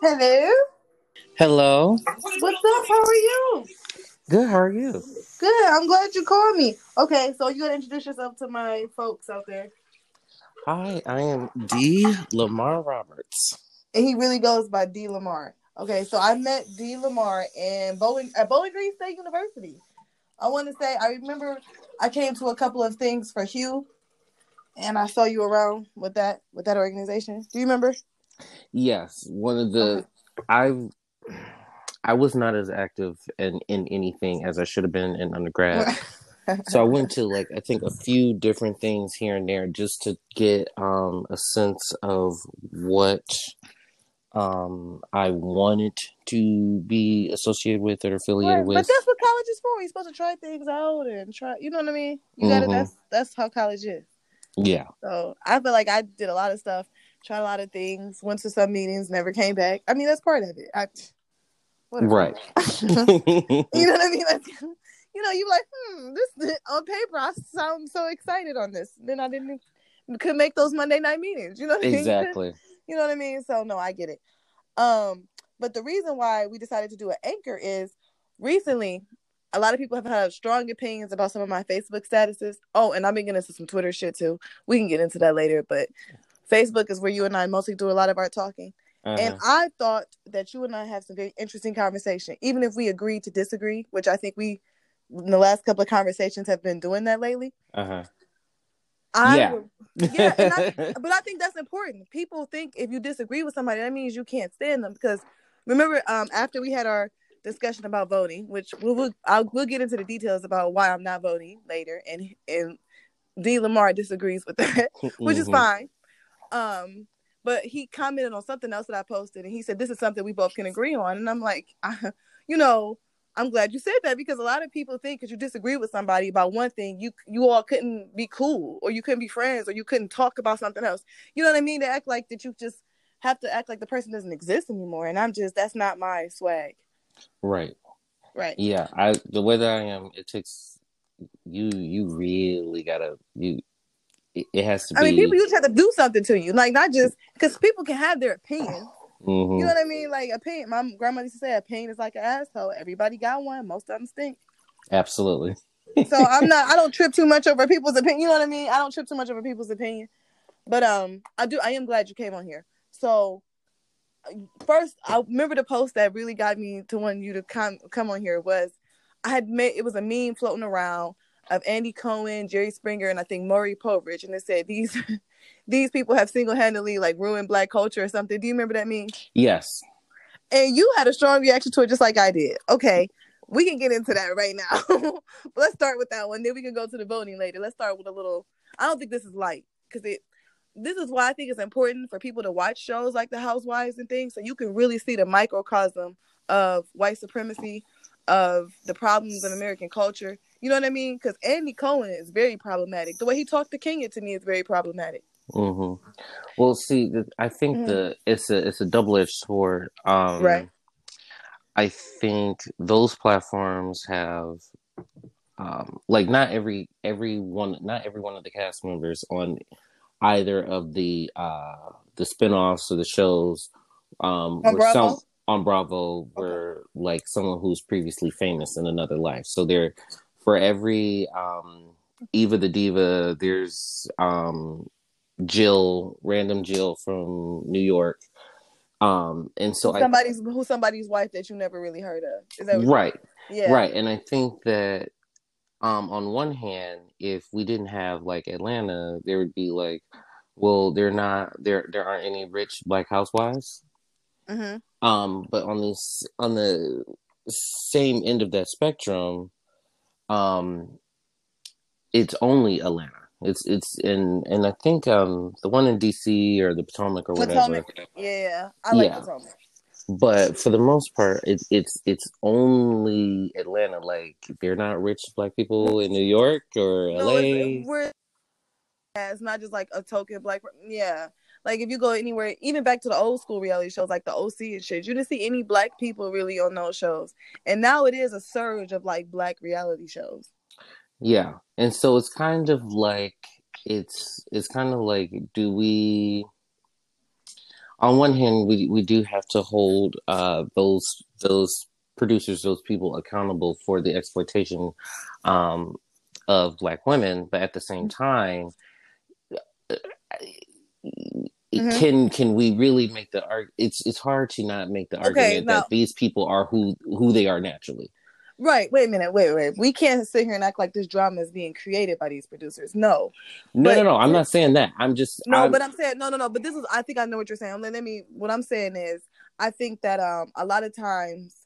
Hello. Hello. What's up? How are you? Good. How are you? Good. I'm glad you called me. Okay, so you gotta introduce yourself to my folks out there. Hi, I am D. Lamar Roberts. And he really goes by D Lamar. Okay, so I met D Lamar in Bowling at Bowling Green State University. I want to say I remember I came to a couple of things for Hugh, and I saw you around with that with that organization. Do you remember? Yes, one of the Okay. I I was not as active in in anything as I should have been in undergrad. so I went to like I think a few different things here and there just to get um a sense of what um I wanted to be associated with or affiliated Right, with. But that's what college is for. You're supposed to try things out and try. You know what I mean? You got to Mhm. That's that's how college is. Yeah. So I feel like I did a lot of stuff, tried a lot of things, went to some meetings, never came back. I mean, that's part of it. I. Right. you know what I mean? Like, you know, you like, hmm, this on paper, I sound so excited on this. Then I didn't could make those Monday night meetings. You know what I mean? exactly. You know what I mean? So no, I get it. Um, but the reason why we decided to do an anchor is recently a lot of people have had strong opinions about some of my Facebook statuses. Oh, and I've been getting into some Twitter shit too. We can get into that later, but Facebook is where you and I mostly do a lot of our talking. And Uh-huh. I thought that you and I have some very interesting conversation, even if we agree to disagree, which I think we in the last couple of conversations have been doing that lately. Uh-huh. I Yeah. would- yeah, and I, but I think that's important. People think if you disagree with somebody, that means you can't stand them. Because remember, um, after we had our discussion about voting, which we'll we'll, I'll, we'll get into the details about why I'm not voting later, and and D Lamar disagrees with that, which is Mhm. fine. Um, but he commented on something else that I posted, and he said this is something we both can agree on, and I'm like, I, you know. I'm glad you said that because a lot of people think because you disagree with somebody about one thing, you you all couldn't be cool or you couldn't be friends or you couldn't talk about something else. You know what I mean? To act like that you just have to act like the person doesn't exist anymore. And I'm just that's not my swag. Right. Right. Yeah, I the way that I am, it takes you. You really gotta you. It, it has to be. I mean, people usually have to do something to you, like not just because people can have their opinion. Mhm. You know what I mean? Like opinion. My grandma used to say, "Opinion is like an asshole. Everybody got one. Most of them stink." Absolutely. so I'm not. I don't trip too much over people's opinion. You know what I mean? I don't trip too much over people's opinion. But um, I do. I am glad you came on here. So first, I remember the post that really got me to want you to come come on here was I had made it was a meme floating around of Andy Cohen, Jerry Springer, and I think Maury Povich, and it said these these people have single handedly like ruined black culture or something. Do you remember that meme? Yes. And you had a strong reaction to it, just like I did. Okay, we can get into that right now. let's start with that one. Then we can go to the voting later. Let's start with a little. I don't think this is light because it. This is why I think it's important for people to watch shows like The Housewives and things, so you can really see the microcosm of white supremacy, of the problems in American culture. You know what I mean? Because Andy Cohen is very problematic. The way he talked to Kenya to me is very problematic. hmm Well, see, I think Mhm. the it's a it's a double edged sword. Um, Right. I think those platforms have, um, like not every every one not every one of the cast members on either of the uh the spinoffs or the shows um On Bravo? some on Bravo were like someone who's previously famous in another life. So they're for every um Eva the Diva, there's um Jill, random Jill from New York. Um and so I somebody's who's somebody's wife that you never really heard of. Is that right. Yeah. Right. And I think that um on one hand, if we didn't have like Atlanta, there would be like, well, they're not there there aren't any rich black housewives. hmm Um, but on this on the same end of that spectrum, um it's only Atlanta. It's it's in and I think um the one in DC or the Potomac or whatever. Potomac. Yeah, I like Yeah. Potomac. But for the most part, it's it's it's only Atlanta. Like they're not rich black people in New York or No, LA. it's, we're yeah, it's not just like a token black. Yeah, like if you go anywhere, even back to the old school reality shows like the OC and shit, you didn't see any black people really on those shows. And now it is a surge of like black reality shows. Yeah, and so it's kind of like it's it's kind of like do we on one hand, we we do have to hold uh, those those producers, those people accountable for the exploitation um, of black women, but at the same time, mm-hmm. can can we really make the argument? It's it's hard to not make the argument okay, now, that these people are who who they are naturally. Right. Wait a minute. Wait, wait. We can't sit here and act like this drama is being created by these producers. No. No, but, no, no. I'm not saying that. I'm just No, I'm, but I'm saying no, no, no. But this is I think I know what you're saying. Let me what I'm saying is I think that um a lot of times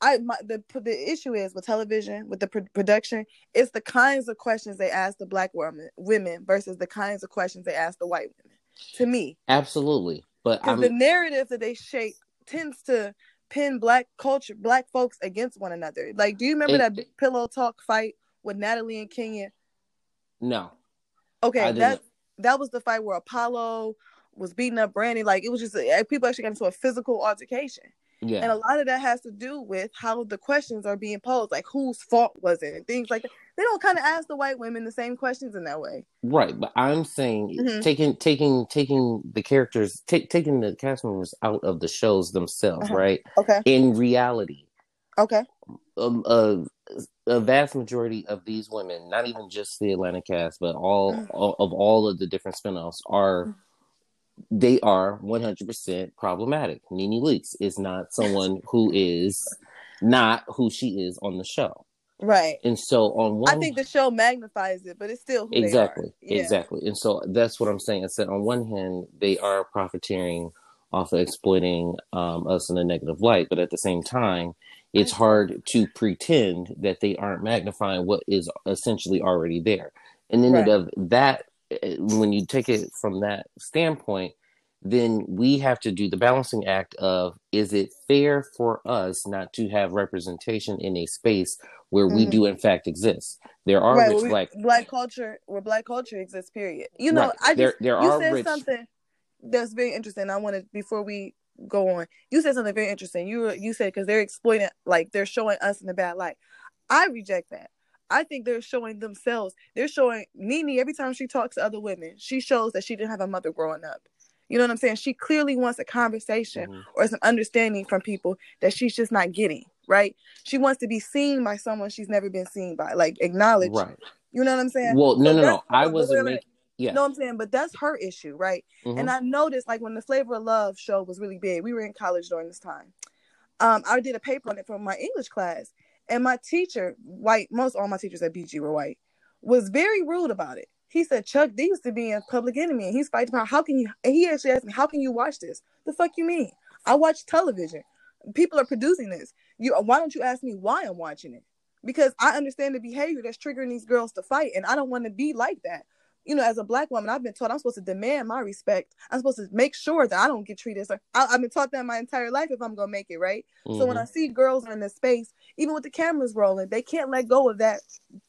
I my, the the issue is with television with the pr- production it's the kinds of questions they ask the black women women versus the kinds of questions they ask the white women to me absolutely but the narrative that they shape tends to pin black culture black folks against one another. Like do you remember it, that big pillow talk fight with natalie and kenya? No. Okay that that was the fight where apollo was beating up brandy. Like it was just people actually got into a physical altercation yeah. And a lot of that has to do with how the questions are being posed, like whose fault was it and things like that. They don't kind of ask the white women the same questions in that way. Right, but I'm saying mm-hmm. taking taking taking the characters t- taking the cast members out of the shows themselves, uh-huh. right? Okay. In reality. Okay. Um, a, a vast majority of these women, not even just the Atlanta cast, but all, mm-hmm. all of all of the different spinoffs are mm-hmm they are 100% problematic. Nene Leakes is not someone who is not who she is on the show. Right. And so on one I think the show magnifies it, but it's still Exactly. Yeah. Exactly. And so that's what I'm saying. I said on one hand, they are profiteering off of exploiting um, us in a negative light, but at the same time, it's hard to pretend that they aren't magnifying what is essentially already there. And then right. of that when you take it from that standpoint, then we have to do the balancing act of is it fair for us not to have representation in a space where mm-hmm. we do in fact exist? There are right, rich black black culture where black culture exists. Period. You know, right. I just there, there you said rich... something that's very interesting. I wanted before we go on. You said something very interesting. You you said because they're exploiting, like they're showing us in a bad light. I reject that. I think they're showing themselves. They're showing Nene every time she talks to other women, she shows that she didn't have a mother growing up. You know what I'm saying? She clearly wants a conversation mm-hmm. or some understanding from people that she's just not getting, right? She wants to be seen by someone she's never been seen by, like acknowledged. Right. You know what I'm saying? Well, no, so no, no. I wasn't making. Yeah. You know what I'm saying? But that's her issue, right? Mm-hmm. And I noticed, like, when the Flavor of Love show was really big, we were in college during this time. Um, I did a paper on it for my English class, and my teacher, white, most all my teachers at BG were white, was very rude about it. He said Chuck D used to be a public enemy and he's fighting about how can you and he actually asked me, How can you watch this? The fuck you mean? I watch television. People are producing this. You why don't you ask me why I'm watching it? Because I understand the behavior that's triggering these girls to fight, and I don't want to be like that you know, as a black woman, I've been taught I'm supposed to demand my respect. I'm supposed to make sure that I don't get treated as I, have been taught that my entire life if I'm gonna make it right. Mm-hmm. So when mm-hmm. I see girls in this space, even with the cameras rolling, they can't let go of that.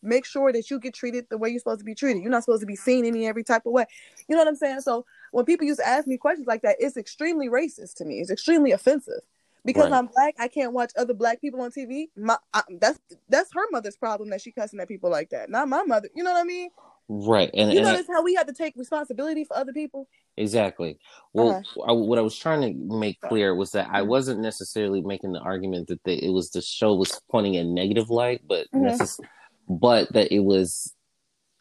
Make sure that you get treated the way you're supposed to be treated. You're not supposed to be seen any every type of way. You know what I'm saying? So when people used to ask me questions like that, it's extremely racist to me. It's extremely offensive because right. I'm black, I can't watch other black people on TV. My I, that's that's her mother's problem that she cussing at people like that, not my mother. You know what I mean? Right, and you notice how we have to take responsibility for other people. Exactly. Well, uh-huh. I, what I was trying to make clear was that I mm-hmm. wasn't necessarily making the argument that the, it was the show was pointing a negative light, but mm-hmm. necess- but that it was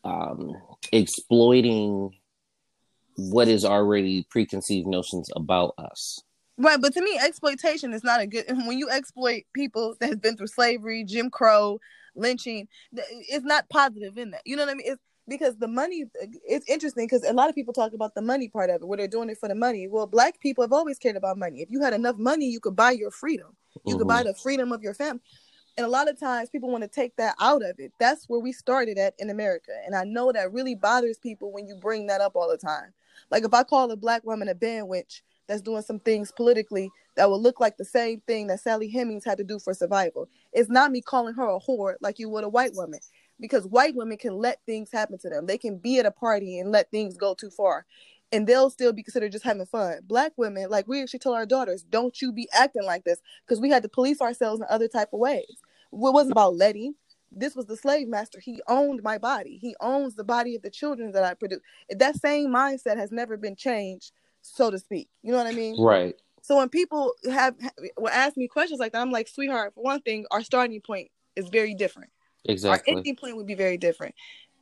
um, exploiting what is already preconceived notions about us. Right, but to me, exploitation is not a good. When you exploit people that have been through slavery, Jim Crow, lynching, it's not positive in that. You know what I mean? It's because the money it's interesting because a lot of people talk about the money part of it where they're doing it for the money. Well black people have always cared about money. If you had enough money you could buy your freedom. You mm-hmm. could buy mm-hmm. the freedom of your family and a lot of times people want to take that out of it. That's where we started at in america and i know that really bothers people when you bring that up all the time. Like if i call a black woman a bandwitch that's doing some things politically that will look like the same thing that sally hemings had to do for survival it's not me calling her a whore like you would a white woman because white women can let things happen to them. They can be at a party and let things go too far. And they'll still be considered just having fun. Black women, like we actually tell our daughters, don't you be acting like this because we had to police ourselves in other type of ways. It wasn't about letting. This was the slave master. He owned my body. He owns the body of the children that I produce. That same mindset has never been changed so to speak. You know what I mean? Right. So when people have will ask me questions like that, I'm like, sweetheart, for one thing, our starting point is very different. Exactly. Our ending point would be very different.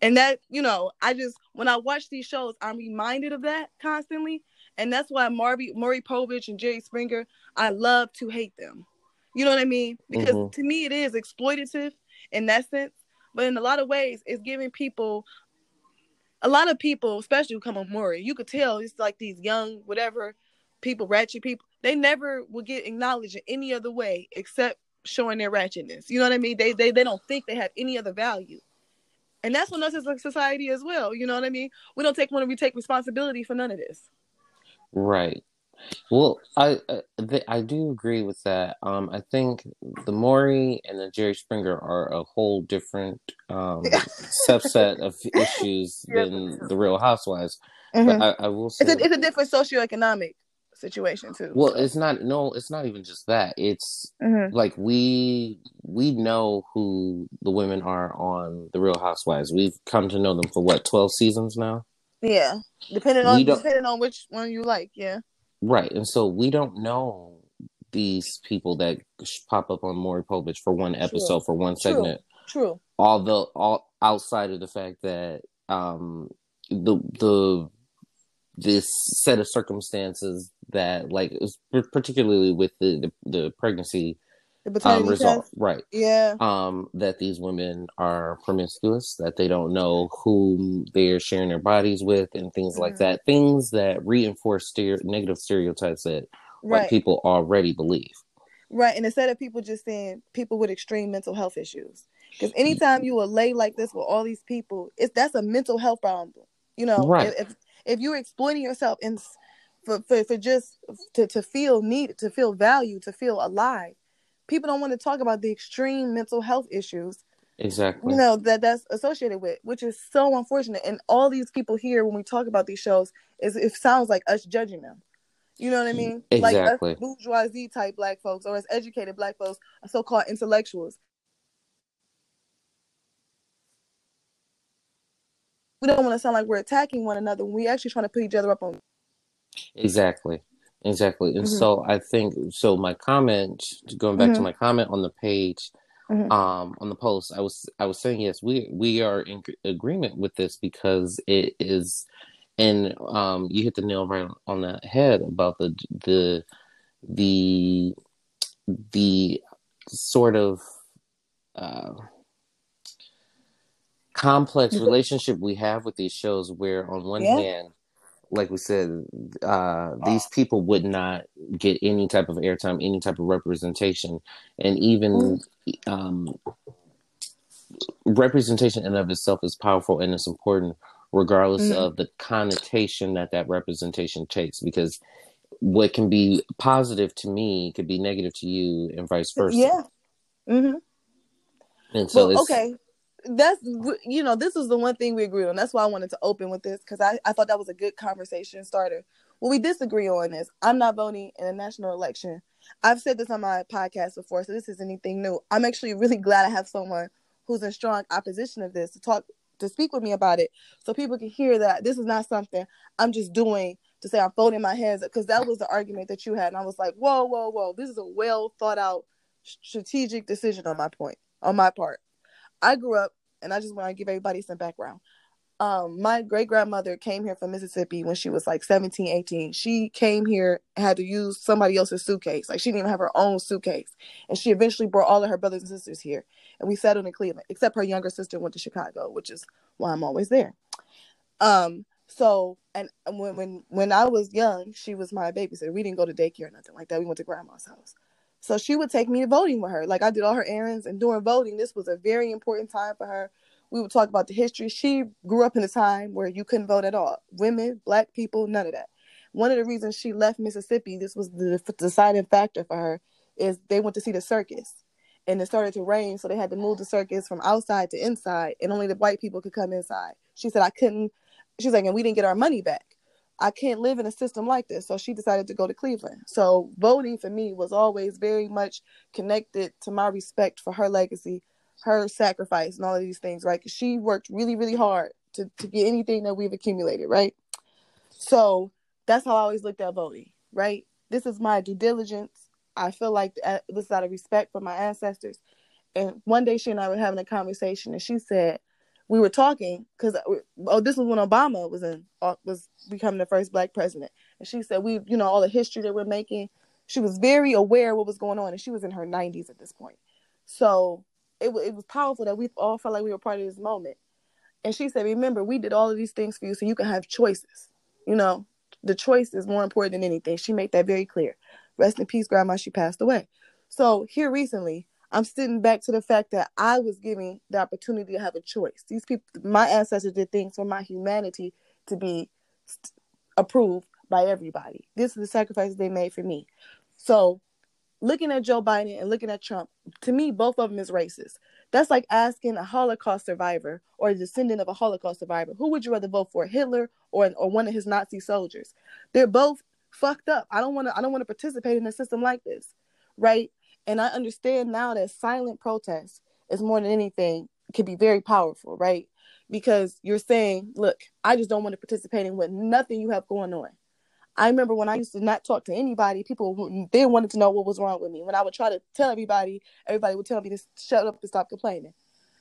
And that, you know, I just when I watch these shows, I'm reminded of that constantly. And that's why Maury Murray Povich and Jerry Springer, I love to hate them. You know what I mean? Because mm-hmm. to me it is exploitative in that sense. But in a lot of ways, it's giving people a lot of people, especially who come on Maury, you could tell it's like these young, whatever people, ratchet people, they never will get acknowledged in any other way except showing their ratchetness. You know what I mean? They they they don't think they have any other value. And that's what us as a society as well. You know what I mean? We don't take when we take responsibility for none of this. Right. Well, I uh, th- I do agree with that. Um, I think the Maury and the Jerry Springer are a whole different um, subset of issues than the Real Housewives. Mm-hmm. But I, I, will say it's a, it's a different socioeconomic situation too. Well, so. it's not. No, it's not even just that. It's mm-hmm. like we we know who the women are on the Real Housewives. We've come to know them for what twelve seasons now. Yeah, depending on depending on which one you like. Yeah. Right, and so we don't know these people that pop up on Maury Povich for one episode True. for one segment. True. True. Although, all outside of the fact that um the the this set of circumstances that like particularly with the the, the pregnancy um, result right. Yeah. Um that these women are promiscuous that they don't know whom they're sharing their bodies with and things mm-hmm. like that. Things that reinforce negative stereotypes that right. like people already believe. Right and instead of people just saying people with extreme mental health issues. Because anytime you lay like this with all these people it's that's a mental health problem you know right. if if you're exploiting yourself in for, for, for just to, to feel needed to feel valued to feel alive people don't want to talk about the extreme mental health issues exactly. you know that that's associated with which is so unfortunate. And all these people here when we talk about these shows is it sounds like us judging them. You know what i mm, mean? Exactly. like us bourgeoisie type black folks or as educated black folks so-called intellectuals we don't want to sound like we're attacking one another when we actually trying to put each other up on exactly Exactly. And mm-hmm. so I think so my comment going back mm-hmm. to my comment on the page mm-hmm. um on the post I was I was saying yes we we are in agreement with this because it is and um you hit the nail right on the head about the the the the sort of uh complex relationship we have with these shows where on one yeah. hand like we said, uh, these people would not get any type of airtime, any type of representation, and even um, representation in of itself is powerful and it's important, regardless mm-hmm. of the connotation that that representation takes. Because what can be positive to me could be negative to you, and vice versa. Yeah. Mm-hmm. And so, well, okay that's you know this is the one thing we agree on. That's why i wanted to open with this because I, I thought that was a good conversation starter. What we disagree on is i'm not voting in a national election. I've said this on my podcast before so this is anything new. I'm actually really glad i have someone who's in strong opposition of this to talk to speak with me about it so people can hear that this is not something i'm just doing to say i'm folding my hands because that was the argument that you had and i was like whoa whoa whoa this is a well thought out strategic decision on my point on my part. I grew up, and I just want to give everybody some background. Um, my great grandmother came here from Mississippi when she was like 17, 18. She came here had to use somebody else's suitcase. Like she didn't even have her own suitcase. And she eventually brought all of her brothers and sisters here. And we settled in Cleveland, except her younger sister went to Chicago, which is why I'm always there. Um, so and when when when I was young, she was my babysitter. We didn't go to daycare or nothing like that. We went to grandma's house. So she would take me to voting with her. Like I did all her errands and during voting, this was a very important time for her. We would talk about the history. She grew up in a time where you couldn't vote at all. Women, black people, none of that. One of the reasons she left Mississippi, this was the deciding factor for her, is they went to see the circus. And it started to rain, so they had to move the circus from outside to inside, and only the white people could come inside. She said, I couldn't, she's like, and we didn't get our money back. I can't live in a system like this. So she decided to go to Cleveland. So voting for me was always very much connected to my respect for her legacy, her sacrifice, and all of these things, right? Because she worked really, really hard to, to get anything that we've accumulated, right? So that's how I always looked at voting, right? This is my due diligence. I feel like uh, this is out of respect for my ancestors. And one day she and I were having a conversation, and she said, we were talking because oh, this was when Obama was in uh, was becoming the first black president, and she said we, you know, all the history that we're making. She was very aware what was going on, and she was in her 90s at this point. So it it was powerful that we all felt like we were part of this moment. And she said, "Remember, we did all of these things for you, so you can have choices. You know, the choice is more important than anything. She made that very clear. Rest in peace, grandma. She passed away. So here recently, I'm sitting back to the fact that I was given the opportunity to have a choice. These people, my ancestors did things for my humanity to be approved by everybody. This is the sacrifices they made for me. So looking at Joe Biden and looking at Trump, to me, both of them is racist. That's like asking a Holocaust survivor or a descendant of a Holocaust survivor, who would you rather vote for, Hitler or or one of his Nazi soldiers? They're both fucked up. I don't want to. I don't want to participate in a system like this, right? And I understand now that silent protest is more than anything can be very powerful, right? Because you're saying, look, I just don't want to participate in what nothing you have going on. I remember when I used to not talk to anybody, people they wanted to know what was wrong with me. When I would try to tell everybody, everybody would tell me to shut up and stop complaining.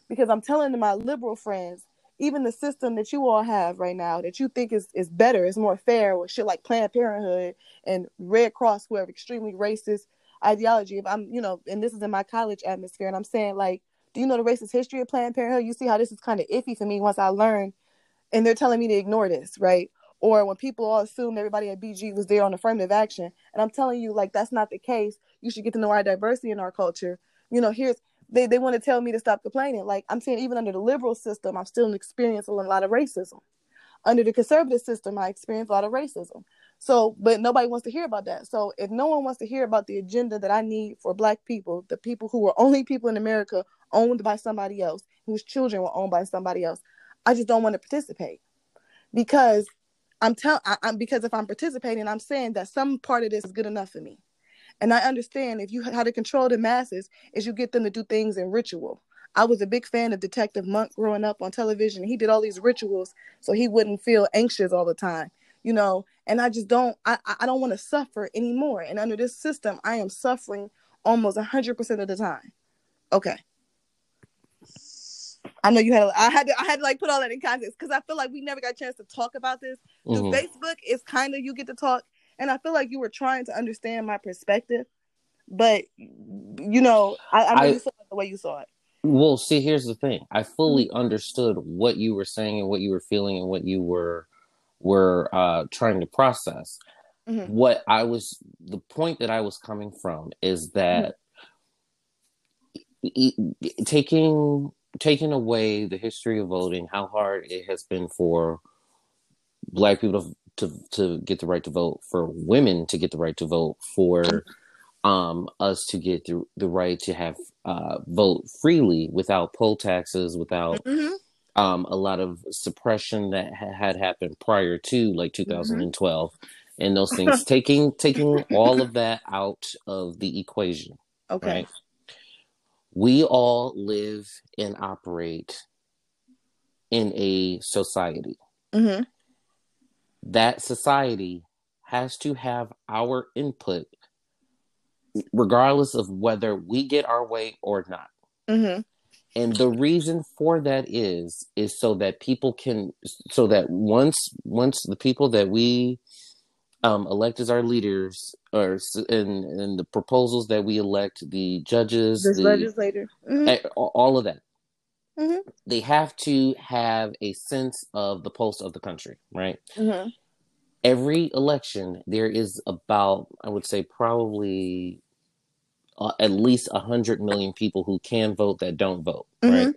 Because I'm telling my liberal friends, even the system that you all have right now that you think is, is better, is more fair, with shit like Planned Parenthood and Red Cross, who are extremely racist ideology. If I'm, you know, and this is in my college atmosphere, and I'm saying like, do you know the racist history of Planned Parenthood? You see how this is kind of iffy for me once I learn, and they're telling me to ignore this, right? or when people all assume everybody at BG was there on affirmative action. And I'm telling you, like, that's not the case. You should get to know our diversity in our culture. You know, here's they, they want to tell me to stop complaining. Like I'm saying, even under the liberal system, I'm still experiencing a lot of racism. Under the conservative system, I experience a lot of racism. So, but nobody wants to hear about that. So, if no one wants to hear about the agenda that I need for Black people, the people who were only people in America owned by somebody else, whose children were owned by somebody else, I just don't want to participate because I'm telling I'm because if I'm participating, I'm saying that some part of this is good enough for me. And I understand if you how to control the masses is you get them to do things in ritual. I was a big fan of Detective Monk growing up on television. He did all these rituals so he wouldn't feel anxious all the time, you know. And I just don't I I don't want to suffer anymore. And under this system, I am suffering almost hundred percent of the time. Okay. I know you had. I had to. I had to like put all that in context because I feel like we never got a chance to talk about this. Mm-hmm. Facebook is kind of you get to talk, and I feel like you were trying to understand my perspective, but you know, I, I know I, you saw it the way you saw it. Well, see, here's the thing. I fully mm-hmm. understood what you were saying and what you were feeling and what you were were uh, trying to process. Mm-hmm. What I was, the point that I was coming from is that mm-hmm. taking taking away the history of voting, how hard it has been for black people to to, to get the right to vote, for women to get the right to vote, for um, us to get the, the right to have uh, vote freely without poll taxes, without mm-hmm. Um, a lot of suppression that ha- had happened prior to like 2012 mm-hmm. and those things. taking taking all of that out of the equation. Okay. Right? we all live and operate in a society. Mm-hmm. That society has to have our input, regardless of whether we get our way or not. Mm-hmm. And the reason for that is is so that people can, so that once once the people that we um, elect as our leaders, or in, in the proposals that we elect, the judges, the, legislator, mm-hmm. all of that. Mm-hmm. They have to have a sense of the pulse of the country, right? Mm-hmm. Every election, there is about, I would say, probably uh, at least a hundred million people who can vote that don't vote, right? Mm-hmm.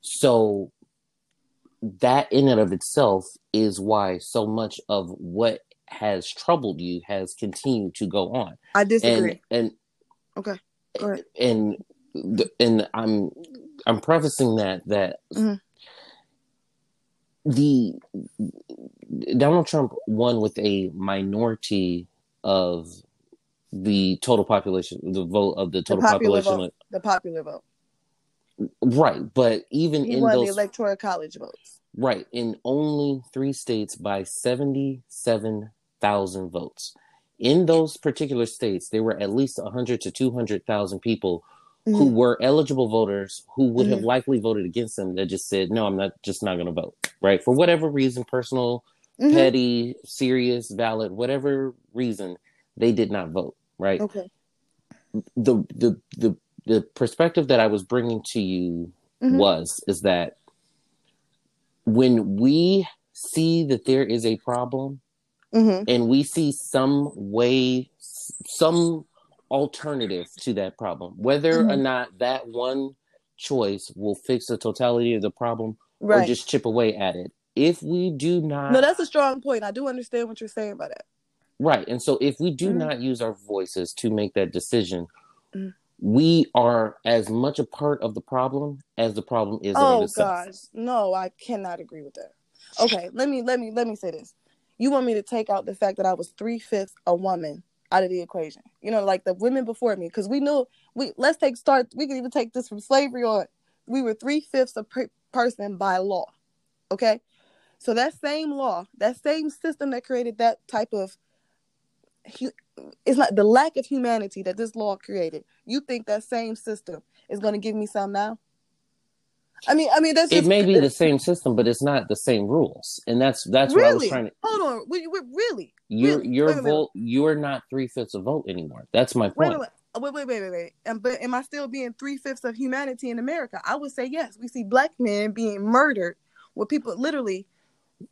So that in and of itself is why so much of what has troubled you has continued to go on. I disagree. And, and okay, go ahead. And and I'm I'm prefacing that that mm-hmm. the Donald Trump won with a minority of the total population, the vote of the total the population, vote, the popular vote. Right, but even he in won those the electoral college votes. Right, in only three states by seventy-seven thousand votes. In those particular states, there were at least hundred to two hundred thousand people mm-hmm. who were eligible voters who would mm-hmm. have likely voted against them that just said, "No, I'm not just not going to vote." Right for whatever reason, personal, mm-hmm. petty, serious, valid, whatever reason, they did not vote. Right. Okay. The the the the perspective that I was bringing to you mm-hmm. was is that when we see that there is a problem mm-hmm. and we see some way some alternative to that problem whether mm-hmm. or not that one choice will fix the totality of the problem right. or just chip away at it if we do not no that's a strong point i do understand what you're saying by that right and so if we do mm-hmm. not use our voices to make that decision mm-hmm we are as much a part of the problem as the problem is. Oh gosh, no, I cannot agree with that. Okay, let me let me let me say this. You want me to take out the fact that I was three fifths a woman out of the equation? You know, like the women before me, because we knew we let's take start. We can even take this from slavery on. We were three fifths a per- person by law. Okay, so that same law, that same system that created that type of it's not the lack of humanity that this law created. You think that same system is going to give me some now? I mean, I mean, that's it. may be the same system, but it's not the same rules, and that's that's really? what I was trying to. Hold on, we, we, really? Your really? your vote, you're not three fifths of vote anymore. That's my point. Wait, wait, wait, wait, wait, wait. And but am I still being three fifths of humanity in America? I would say yes. We see black men being murdered, with people literally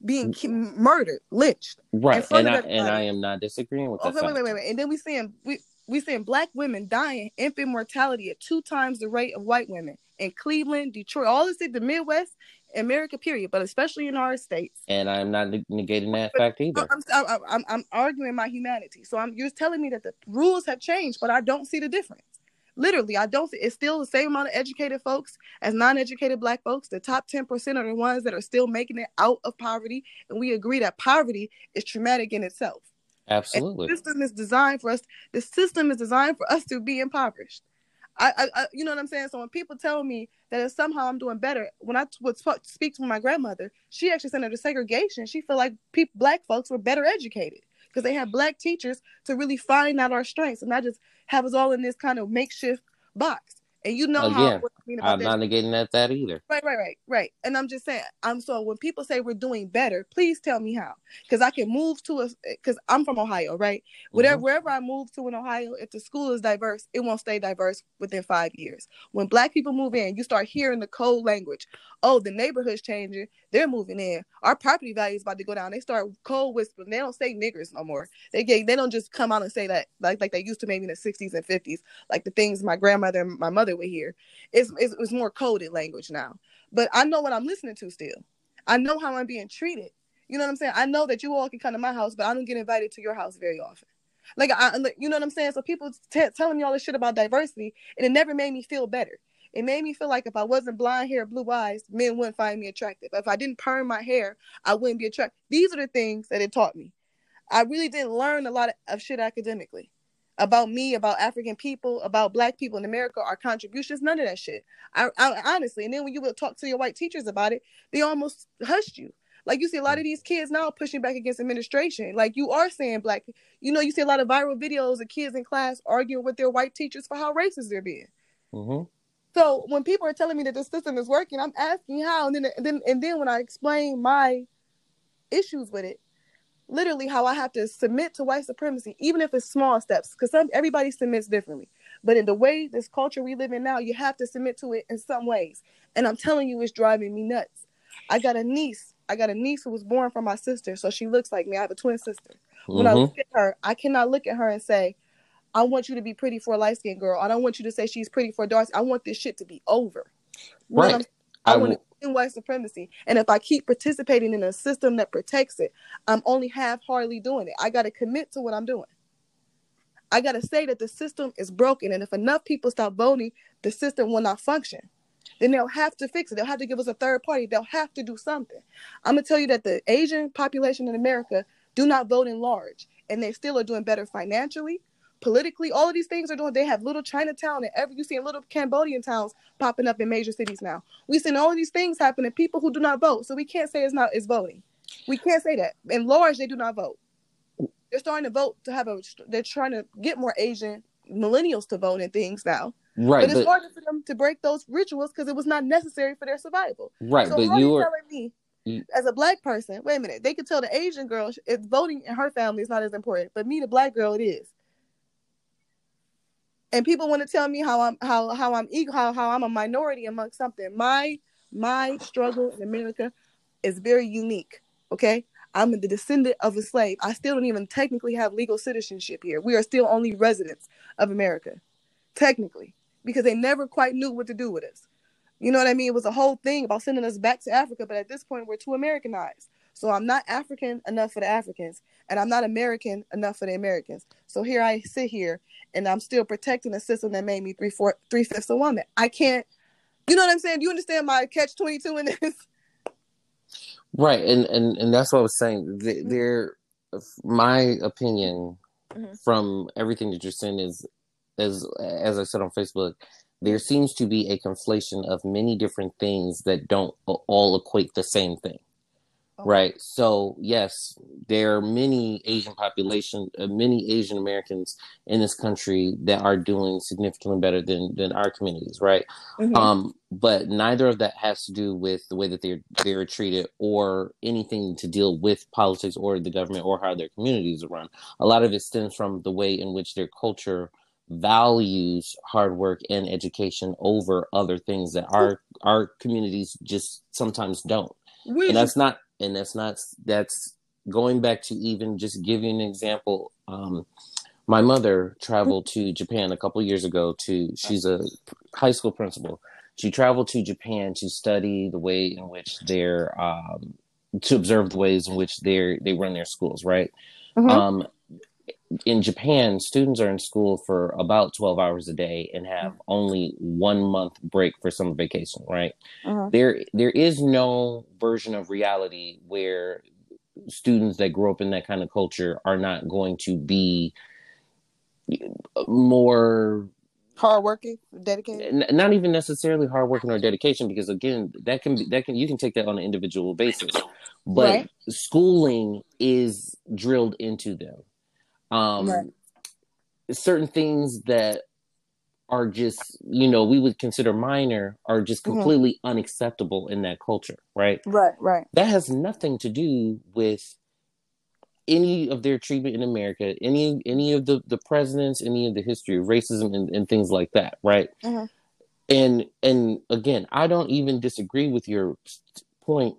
being mm. murdered, lynched. Right, and I, and I am not disagreeing with oh, that. Okay, wait, wait, wait, wait, and then we seeing we we seeing black women dying infant mortality at two times the rate of white women in Cleveland, Detroit, all this in the Midwest, America, period, but especially in our states. And I'm not negating that but, fact either. I'm, I'm, I'm, I'm arguing my humanity. So I'm you're telling me that the rules have changed, but I don't see the difference. Literally, I don't. It's still the same amount of educated folks as non-educated Black folks. The top ten percent are the ones that are still making it out of poverty, and we agree that poverty is traumatic in itself. Absolutely, and the system is designed for us. The system is designed for us to be impoverished. I, I, you know what I'm saying. So when people tell me that somehow I'm doing better, when I would speak to my grandmother, she actually sent her to segregation. She felt like people, black folks were better educated because they had black teachers to really find out our strengths and not just have us all in this kind of makeshift box. And you know how mean about I'm not negating that that either. Right, right, right, right. And I'm just saying, I'm so when people say we're doing better, please tell me how, because I can move to a because I'm from Ohio, right? Whatever mm-hmm. wherever I move to in Ohio, if the school is diverse, it won't stay diverse within five years. When Black people move in, you start hearing the code language. Oh, the neighborhood's changing. They're moving in. Our property value is about to go down. They start cold whispering. They don't say niggers no more. They get, they don't just come out and say that like like they used to maybe in the 60s and 50s, like the things my grandmother and my mother would hear. It's, it's, it's more coded language now. But I know what I'm listening to still. I know how I'm being treated. You know what I'm saying? I know that you all can come to my house, but I don't get invited to your house very often. Like I, you know what I'm saying? So people t- telling me all this shit about diversity, and it never made me feel better. It made me feel like if I wasn't blonde hair, blue eyes, men wouldn't find me attractive. If I didn't perm my hair, I wouldn't be attractive. These are the things that it taught me. I really didn't learn a lot of, of shit academically about me, about African people, about Black people in America, our contributions, none of that shit. I, I honestly, and then when you would talk to your white teachers about it, they almost hushed you. Like you see a lot of these kids now pushing back against administration. Like you are saying black, you know, you see a lot of viral videos of kids in class arguing with their white teachers for how racist they're being. Mm-hmm. So when people are telling me that the system is working, I'm asking how, and then and then and then when I explain my issues with it, literally how I have to submit to white supremacy, even if it's small steps, because some everybody submits differently. But in the way this culture we live in now, you have to submit to it in some ways. And I'm telling you, it's driving me nuts. I got a niece. I got a niece who was born from my sister, so she looks like me. I have a twin sister. When mm-hmm. I look at her, I cannot look at her and say, I want you to be pretty for a light skinned girl. I don't want you to say she's pretty for a dark. I want this shit to be over. Right. I, I want end white supremacy. And if I keep participating in a system that protects it, I'm only half heartedly doing it. I got to commit to what I'm doing. I got to say that the system is broken. And if enough people stop voting, the system will not function. Then they'll have to fix it. They'll have to give us a third party. They'll have to do something. I'm going to tell you that the Asian population in America do not vote in large. And they still are doing better financially, politically, all of these things are doing. They have little Chinatown and every you see a little Cambodian towns popping up in major cities now. We've seen all these things happen and people who do not vote. So we can't say it's not is voting. We can't say that. In large, they do not vote. they're starting to vote to have a. They're trying to get more Asian millennials to vote and things now. Right, but it's but harder for them to break those rituals because it was not necessary for their survival. right, So but you were telling me, you- as a black person, wait a minute, they could tell the Asian girl if voting in her family is not as important, but me, the black girl, it is. And people want to tell me how I'm how how I'm equal, how how I'm a minority among something. My my struggle in America is very unique. Okay, I'm the descendant of a slave. I still don't even technically have legal citizenship here. We are still only residents of America, technically, because they never quite knew what to do with us. You know what I mean? It was a whole thing about sending us back to Africa, but at this point, we're too Americanized. So I'm not African enough for the Africans, and I'm not American enough for the Americans. So here I sit here, and I'm still protecting a system that made me three four three fifths a woman. I can't. You know what I'm saying? Do you understand my catch twenty two in this? right, and and and that's what I was saying. Th- There, my opinion Mhm. from everything that you're saying is, as as I said on Facebook, there seems to be a conflation of many different things that don't all equate the same thing. Okay. Right. So yes, there are many Asian population, uh, many Asian Americans in this country that are doing significantly better than than our communities. Right. Mhm. Um, but neither of that has to do with the way that they're they're treated or anything to deal with politics or the government or how their communities are run. A lot of it stems from the way in which their culture values hard work and education over other things that our our communities just sometimes don't We and that's not and that's not that's going back to even just giving an example um my mother traveled to japan a couple years ago to she's a high school principal she traveled to japan to study the way in which they're um to observe the ways in which they're they run their schools right Mhm. um in Japan, students are in school for about 12 hours a day and have only one month break for summer vacation, right? Mhm. There, there is no version of reality where students that grow up in that kind of culture are not going to be more hardworking, dedicated. n- not even necessarily hardworking or dedication because again that can be that can you can take that on an individual basis but Right. schooling is drilled into them um Right. certain things that are just you know we would consider minor are just Mhm. completely unacceptable in that culture right Right, right. that has nothing to do with any of their treatment in America, any any of the the presidents, any of the history of racism and, and things like that, right? Mhm. And and again, I don't even disagree with your point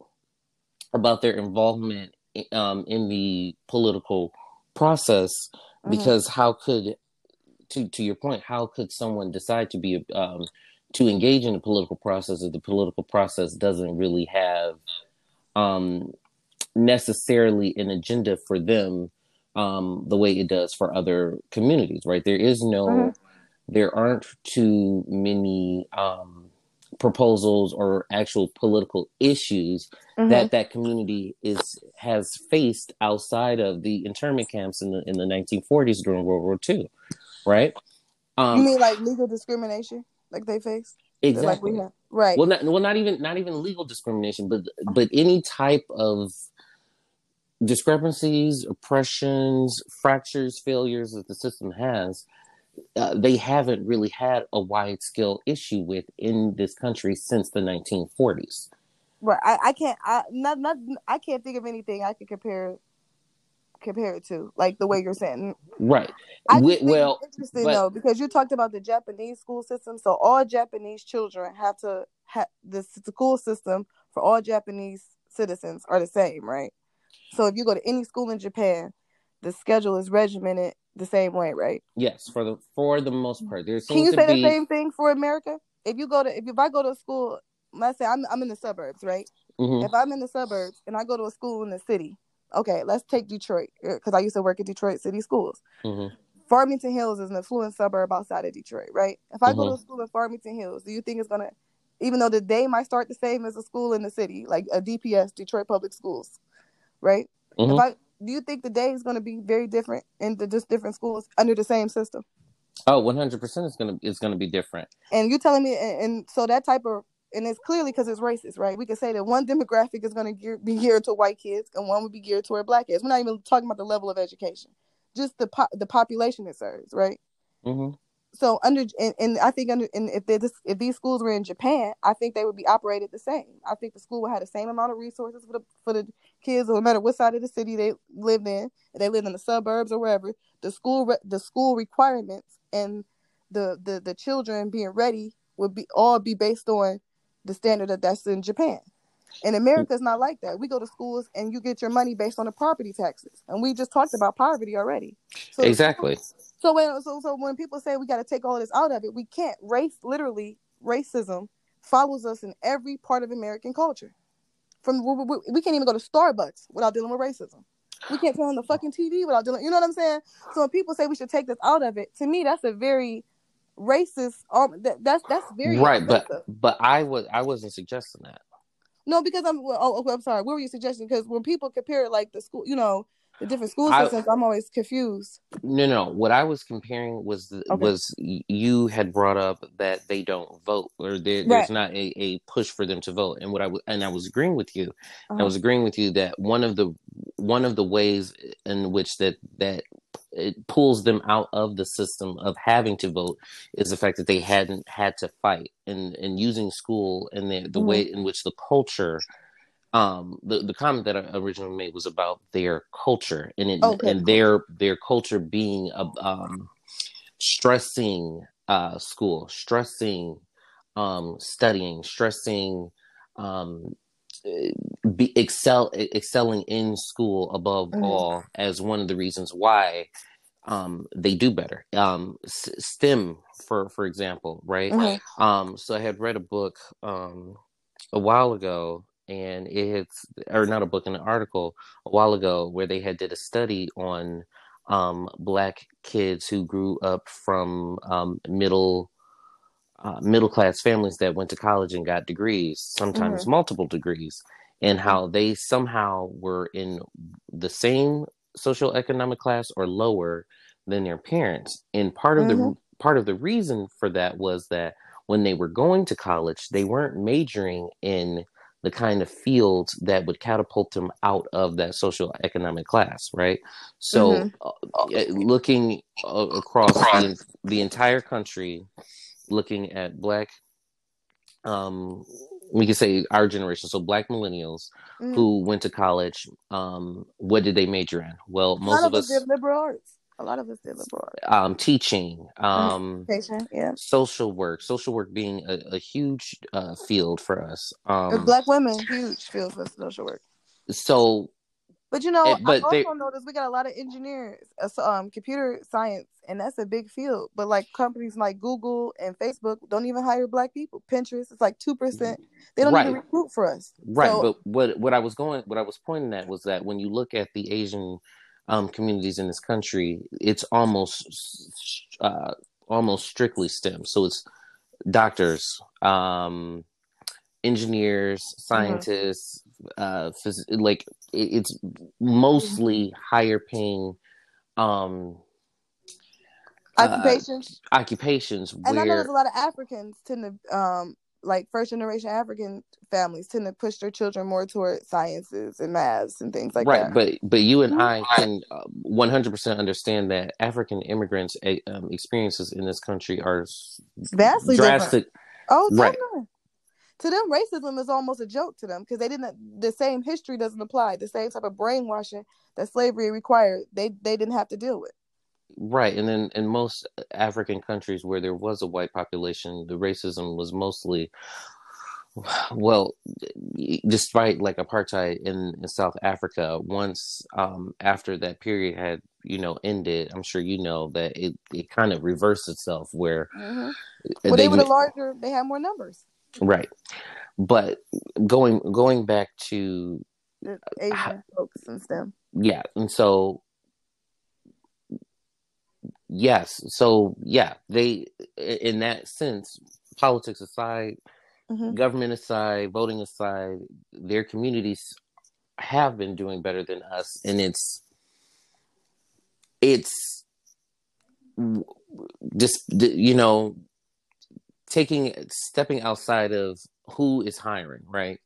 about their involvement um, in the political process, Mhm. because how could to to your point, how could someone decide to be um, to engage in the political process if the political process doesn't really have um, necessarily an agenda for them um, the way it does for other communities, right? There is no, Mhm. there aren't too many um, proposals or actual political issues Mhm. that that community is has faced outside of the internment camps in the in the 1940s during World War II, right? Um, you mean like legal discrimination, like they faced? exactly. like we have, right? Well, not well, not even not even legal discrimination, but but any type of discrepancies, oppressions, fractures, failures that the system has, uh, they haven't really had a wide scale issue with in this country since the 1940s. Right. I, I can't I not not I can't think of anything I could compare compare it to, like the way you're saying. Right. I think well, it's interesting but- though because you talked about the Japanese school system. So all Japanese children have to have the school system for all Japanese citizens are the same, right? So if you go to any school in Japan, the schedule is regimented the same way, right? Yes, for the for the most part, there Can you say be the same thing for America? If you go to if, if I go to a school, let's say I'm I'm in the suburbs, right? Mhm, If I'm in the suburbs and I go to a school in the city, okay, let's take Detroit because I used to work at Detroit City Schools. mhm. Farmington Hills is an affluent suburb outside of Detroit, right? If I go to Mhm. a school in Farmington Hills, do you think it's gonna, even though the day might start the same as a school in the city, like a DPS, Detroit Public Schools, right? If I do you think the day is gonna be very different in the just different schools under the same system? Oh, 100% is going to is going to be different. And you telling me, and, and so that type of, and it's clearly because it's racist, right? We could say that one demographic is going to gear, be geared to white kids, and one would be geared toward black kids. We're not even talking about the level of education. just the po- the population it serves, right? Mm-hmm. So under and, and I think under and if this if these schools were in Japan, I think they would be operated the same. I think the school would have the same amount of resources for the for the kids, no matter what side of the city they lived in. If they lived in the suburbs or wherever, the school the school requirements and the the the children being ready would be all be based on the standard that that's in Japan. In America, it's not like that. We go to schools and you get your money based on the property taxes, and we just talked about poverty already. So exactly. So when so, so when people say we got to take all this out of it, we can't. Race literally racism follows us in every part of American culture. From we, we, we can't even go to Starbucks without dealing with racism. We can't turn on the fucking TV without dealing. You know what I'm saying? So when people say we should take this out of it, to me that's a very racist. Um, that, that's that's very right. But but I was I wasn't suggesting that. No, because I'm. Oh, I'm sorry. What were you suggesting? Because when people compare like the school, you know, the different school systems, I, am always confused. No, no. What I was comparing was the, okay. was you had brought up that they don't vote, or there, there's not a, a push for them to vote. And what I was, and I was agreeing with you. Uh-huh. I was agreeing with you that one of the one of the ways in which that that it pulls them out of the system of having to vote is the fact that they hadn't had to fight and and using school and the the mm-hmm. way in which the culture um the, the comment that I originally made was about their culture and it, okay. and their their culture being a, um stressing uh school stressing um studying stressing um be excel excelling in school above mm-hmm. all as one of the reasons why um, they do better. Um, STEM, for for example, right? Mm-hmm. Um, so I had read a book um, a while ago, and it's or not a book, an article a while ago where they had did a study on um, black kids who grew up from um, middle uh, middle class families that went to college and got degrees, sometimes mm-hmm. multiple degrees, and how they somehow were in the same social economic class or lower than their parents. And part of mm-hmm. the part of the reason for that was that when they were going to college, they weren't majoring in the kind of fields that would catapult them out of that social economic class, right? So, mm-hmm. uh, looking uh, across the, the, entire country, looking at Black, um, we could say our generation, so Black millennials mm-hmm. who went to college, um, what did they major in? Well, most of us did liberal arts. A lot of us did liberal arts. Um, teaching, um, yeah, social work, social work being a, a huge uh, field for us. Um, Black women, huge field for social work. So but you know, but I also they, noticed we got a lot of engineers, uh, um, computer science, and that's a big field. But like companies like Google and Facebook don't even hire black people. Pinterest, it's like two percent. They don't right. even recruit for us. Right. So, but what what I was going, what I was pointing at was that when you look at the Asian um, communities in this country, it's almost uh, almost strictly STEM. So it's doctors, um, engineers, mm-hmm. scientists, uh phys- like it's mostly mm-hmm. higher paying um occupations uh, occupations and where... i know there's a lot of africans tend to um like first generation african families tend to push their children more toward sciences and maths and things like right, that right but but you and i can uh, 100% understand that african immigrants um, experiences in this country are vastly drastic different. oh right to them racism is almost a joke to them because they didn't the same history doesn't apply the same type of brainwashing that slavery required they they didn't have to deal with right and then in most african countries where there was a white population the racism was mostly well despite like apartheid in, in south africa once um, after that period had you know ended i'm sure you know that it, it kind of reversed itself where mm-hmm. well, they, they were the larger they had more numbers Right. But going going back to the Asian folks and stuff. Yeah, and so yes, so yeah, they in that sense, politics aside, mm-hmm. government aside, voting aside, their communities have been doing better than us, and it's it's just you know taking stepping outside of who is hiring, right?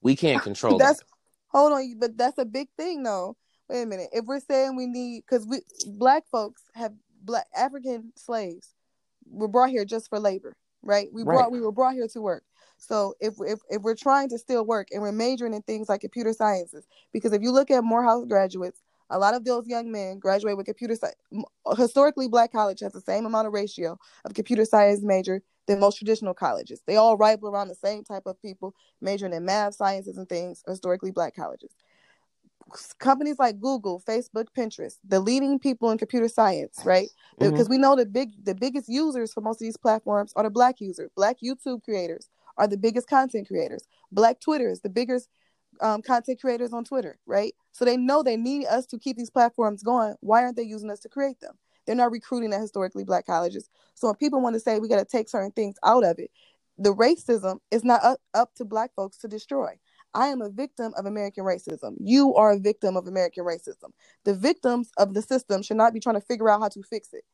We can't control that's that. hold on, but that's a big thing though. wait a minute. If we're saying we need, because we black folks have black African slaves were brought here just for labor, right? We Right. brought we were brought here to work. So if if if we're trying to still work and we're majoring in things like computer sciences, because if you look at Morehouse graduates, a lot of those young men graduate with computer science. Historically, black college has the same amount of ratio of computer science major than most traditional colleges. They all rival around the same type of people majoring in math, sciences, and things. Historically, black colleges. Companies like Google, Facebook, Pinterest, the leading people in computer science, right? Because mm-hmm. we know the big, the biggest users for most of these platforms are the black users. Black YouTube creators are the biggest content creators. Black Twitter is the biggest um, content creators on Twitter, right? So they know they need us to keep these platforms going. Why aren't they using us to create them? They're not recruiting at historically black colleges. So when people want to say we got to take certain things out of it, the racism is not up, up to black folks to destroy. I am a victim of American racism. You are a victim of American racism. The victims of the system should not be trying to figure out how to fix it.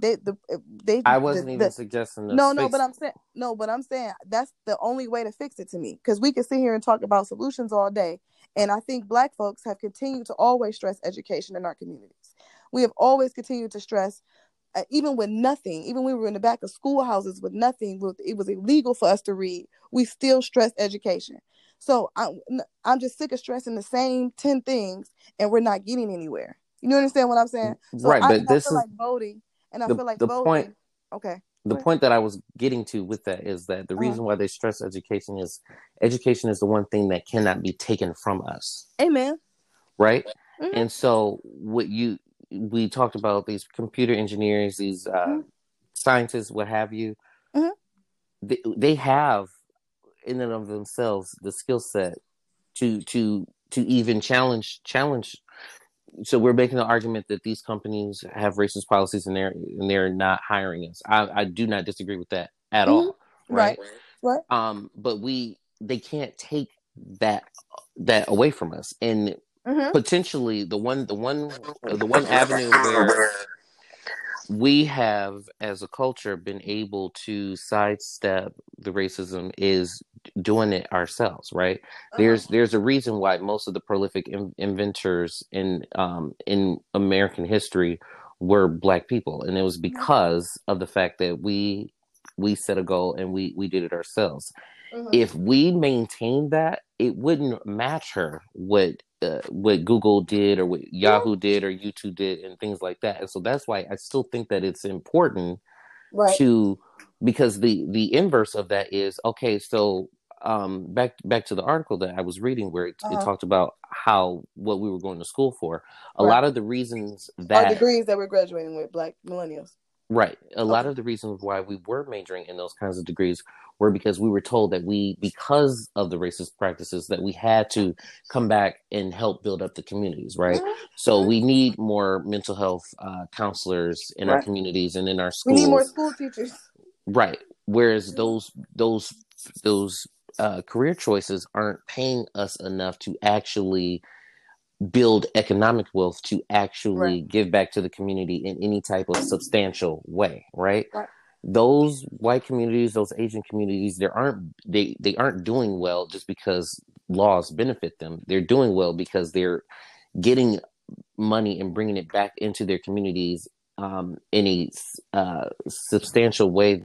They, the, they. I wasn't the, even the, suggesting. No, no, but I'm saying no, but I'm saying that's the only way to fix it to me because we can sit here and talk about solutions all day, and I think Black folks have continued to always stress education in our communities. We have always continued to stress, uh, even with nothing, even when we were in the back of schoolhouses with nothing, with it was illegal for us to read. We still stress education. So I'm I'm just sick of stressing the same ten things, and we're not getting anywhere. You know understand what I'm saying? So right, I, but I this is like voting, and I the- feel like the voting. point- Okay. the point that I was getting to with that is that the Uh-huh. reason why they stress education is education is the one thing that cannot be taken from us, Amen. right? Mhm. And so what you we talked about these computer engineers, these uh, Mhm. scientists, what have you. Mhm. They, they have in and of themselves the skill set to to to even challenge challenge so we're making the argument that these companies have racist policies and they're and they're not hiring us. I, I do not disagree with that at all. Mm-hmm. Right. Right. Right. Um, but we they can't take that that away from us. And Mm-hmm. potentially the one the one the one avenue where we have as a culture been able to sidestep the racism is doing it ourselves right Uh-huh. there's there's a reason why most of the prolific in, inventors in um in american history were black people and it was because of the fact that we we set a goal and we we did it ourselves Mhm. if we maintained that it wouldn't match her what uh, what google did or what yahoo did or youtube did and things like that and so that's why i still think that it's important right. to because the the inverse of that is okay so um back back to the article that i was reading where it, it Uh-huh. talked about how what we were going to school for a Right. lot of the reasons Our that degrees that we're graduating with, black millennials. Right. A lot of the reasons why we were majoring in those kinds of degrees were because we were told that we, because of the racist practices, that we had to come back and help build up the communities, right? Mhm. So we need more mental health uh, counselors in our communities and in our schools. We need more school teachers. Right. Whereas those those those uh, career choices aren't paying us enough to actually build economic wealth to actually give back to the community in any type of substantial way. Right. Right. Those white communities, those Asian communities, they aren't they they aren't doing well just because laws benefit them. They're doing well because they're getting money and bringing it back into their communities um, in a uh, substantial way.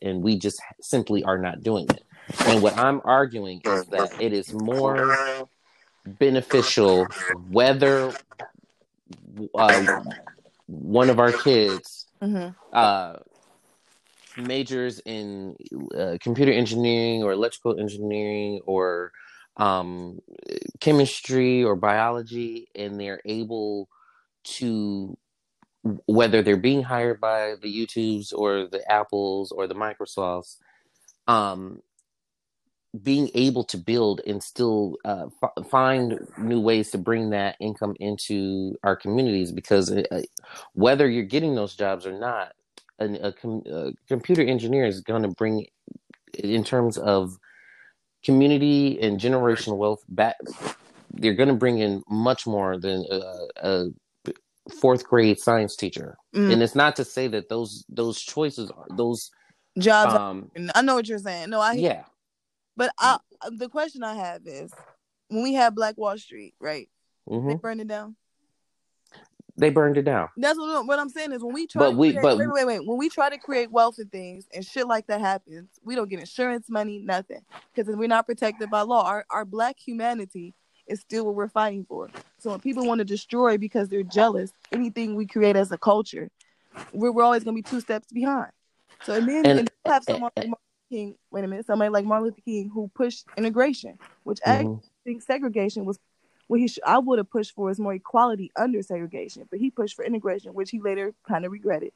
And we just simply are not doing it. And what i'm arguing is that it is more beneficial whether uh, one of our kids Mm-hmm. uh, majors in uh, computer engineering or electrical engineering or um, chemistry or biology, and they're able to, whether they're being hired by the YouTubes or the Apples or the Microsofts, um, being able to build and still uh, f- find new ways to bring that income into our communities because uh, whether you're getting those jobs or not, an, a, com- a computer engineer is going to bring, in terms of community and generational wealth, back. They're going to bring in much more than a, a fourth grade science teacher. Mm. And it's not to say that those those choices, are those Jobs. um, I know what you're saying. No, I. yeah, But I, the question I have is, when we had Black Wall Street, right? Mm-hmm. They burned it down. They burned it down. That's what, what I'm saying is when we try But to we- create, but- wait, wait, wait. When we try to create wealth and things and shit like that happens, we don't get insurance money, nothing. Because we're not protected by law. Our our black humanity is still what we're fighting for. So when people want to destroy because they're jealous, anything we create as a culture, we're, we're always gonna be two steps behind. So and then And- and have someone Luther King, wait a minute, somebody like Martin Luther King who pushed integration, which I Mhm. think segregation was what he sh- I would have pushed for is more equality under segregation, but he pushed for integration, which he later kind of regretted.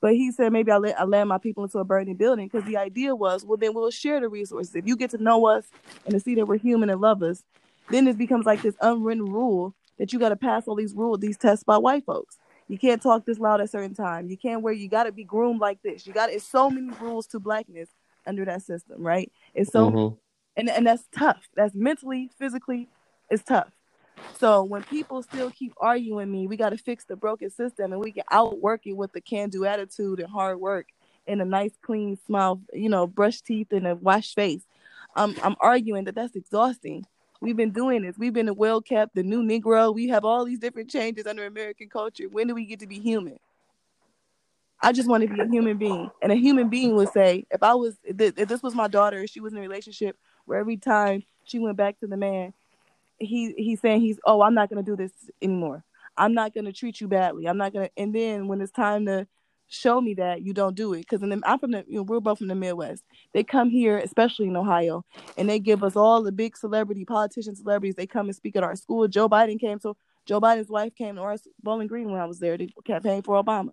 But he said maybe I let I land my people into a burning building because the idea was, well, then we'll share the resources. If you get to know us and to see that we're human and love us, then it becomes like this unwritten rule that you got to pass all these rules, these tests by white folks. You can't talk this loud at certain time. You can't wear. You got to be groomed like this. You got. It's so many rules to blackness under that system, right? It's so Mhm. and and that's tough. That's mentally, physically, it's tough. So when people still keep arguing me, we got to fix the broken system, and we can outwork it with the can-do attitude and hard work and a nice, clean smile, you know, brush teeth and a washed face. I'm I'm arguing that that's exhausting. We've been doing this. We've been the well kept, the new Negro. We have all these different changes under American culture. When do we get to be human? I just want to be a human being, and a human being would say, if I was, if this was my daughter, she was in a relationship where every time she went back to the man, he he's saying he's, oh, I'm not gonna do this anymore. I'm not gonna treat you badly. I'm not gonna. And then when it's time to show me that you don't do it, because I'm from the, you know, we're both from the Midwest. They come here, especially in Ohio, and they give us all the big celebrity politicians, celebrities. They come and speak at our school. Joe Biden came, so Joe Biden's wife came to our Bowling Green when I was there to campaign for Obama.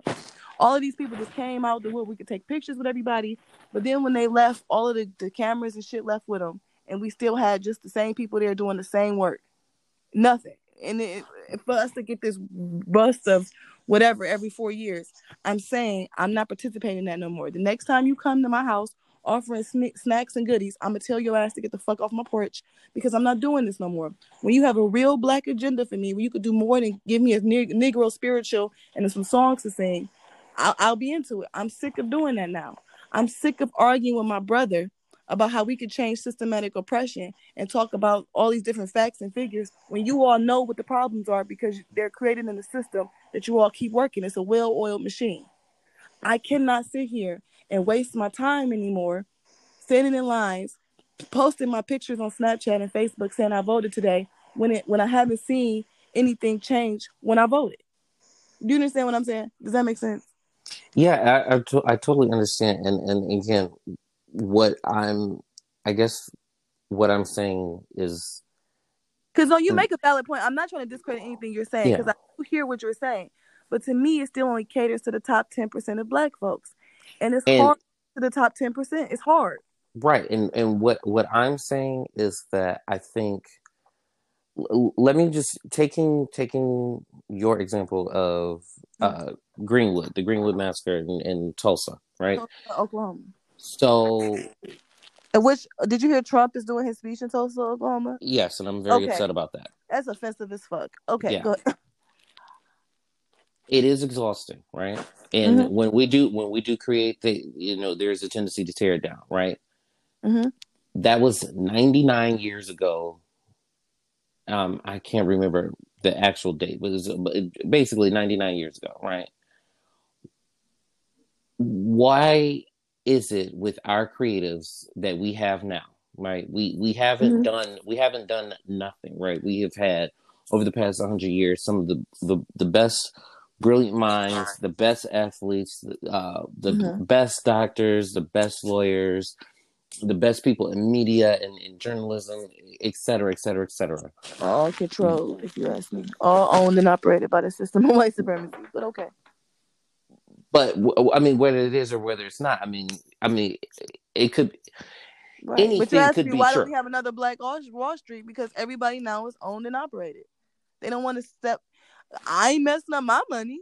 All of these people just came out the wood. We could take pictures with everybody, but then when they left, all of the, the cameras and shit left with them, and we still had just the same people there doing the same work. Nothing. And it, for us to get this bust of whatever every four years, I'm saying I'm not participating in that no more. The next time you come to my house offering sn- snacks and goodies, I'm gonna tell your ass to get the fuck off my porch because I'm not doing this no more. When you have a real black agenda for me, where you could do more than give me a ne- Negro spiritual and some songs to sing, I'll, I'll be into it. I'm sick of doing that now. I'm sick of arguing with my brother about how we could change systematic oppression and talk about all these different facts and figures when you all know what the problems are because they're created in the system that you all keep working. It's a well-oiled machine. I cannot sit here and waste my time anymore standing in lines, posting my pictures on Snapchat and Facebook saying I voted today when it when I haven't seen anything change when I voted. Do you understand what I'm saying? Does that make sense? Yeah, I I, to- I totally understand, and and again, what I'm, I guess, what I'm saying is, Because no, you Mm. make a valid point. I'm not trying to discredit anything you're saying Yeah. because I do hear what you're saying. But to me, it still only caters to the top 10% of black folks. And it's And- hard to the top 10%. It's hard. right, and and what what I'm saying is that I think, l- let me just taking taking your example of uh, Greenwood, the Greenwood massacre in, in Tulsa, right? Oklahoma. So And which did you hear Trump is doing his speech in Tulsa, Oklahoma? yes, and I'm very Okay. upset about that. That's offensive as fuck. Okay, Yeah. It is exhausting, right? And Mhm. when we do when we do create the you know there's a tendency to tear it down, right? Mhm. That was 99 years ago. Um, I can't remember the actual date, but it- basically 99 years ago, right? Why is it with our creatives that we have now, right? We we haven't Mhm. done we haven't done nothing, right? We have had over the past 100 years some of the the, the best brilliant minds, the best athletes, uh, the Mhm. best doctors, the best lawyers, the best people in media and in journalism, et cetera, et cetera, et cetera. all controlled, if you ask me. All owned and operated by the system of white supremacy. But okay. But I mean, whether it is or whether it's not, I mean, I mean, it could. Right. but you Anything ask could me be why true. don't we have another Black Wall Wall Street? Because everybody now is owned and operated. They don't want to step. I ain't messing up my money.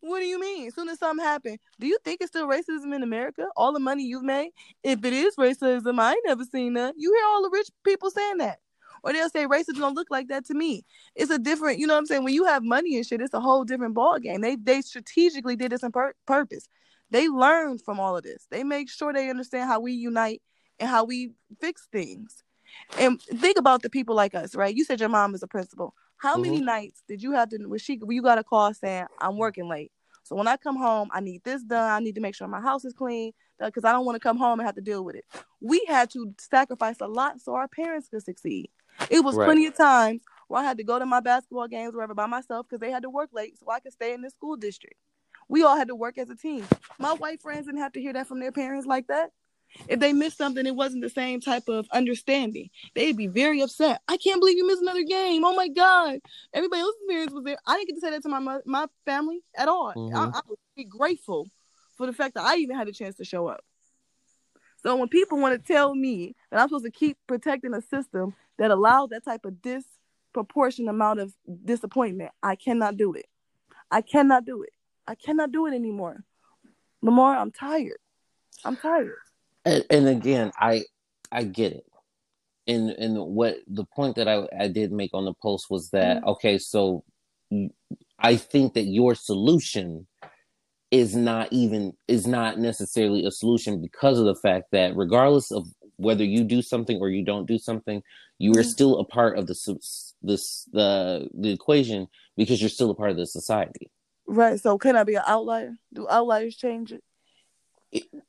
What do you mean? As soon as something happens, do you think it's still racism in America? All the money you've made? If it is racism, I ain't never seen that. You hear all the rich people saying that. Or they'll say racism don't look like that to me. It's a different, you know what I'm saying? When you have money and shit, it's a whole different ball game. They they strategically did this on pur- purpose. They learned from all of this. They make sure they understand how we unite and how we fix things. And think about the people like us, right? You said your mom is a principal. How mm-hmm. many nights did you have to? Was she? You got a call saying I'm working late. So when I come home, I need this done. I need to make sure my house is clean because I don't want to come home and have to deal with it. We had to sacrifice a lot so our parents could succeed. It was right. plenty of times where I had to go to my basketball games wherever by myself because they had to work late so I could stay in the school district. We all had to work as a team. My white friends didn't have to hear that from their parents like that. If they missed something, it wasn't the same type of understanding. They'd be very upset. I can't believe you missed another game. Oh my god! Everybody else's parents was there. I didn't get to say that to my my family at all. Mm-hmm. I, I was be grateful for the fact that I even had a chance to show up. So when people want to tell me that I'm supposed to keep protecting a system that allows that type of disproportionate amount of disappointment, I cannot do it. I cannot do it. I cannot do it anymore. Lamar, I'm tired. I'm tired. And, and again, I I get it. And and what the point that I I did make on the post was that mm-hmm. okay, so I think that your solution is not even is not necessarily a solution because of the fact that regardless of whether you do something or you don't do something, you are mm-hmm. still a part of the this the the equation because you're still a part of the society. Right. So can I be an outlier? Do outliers change it?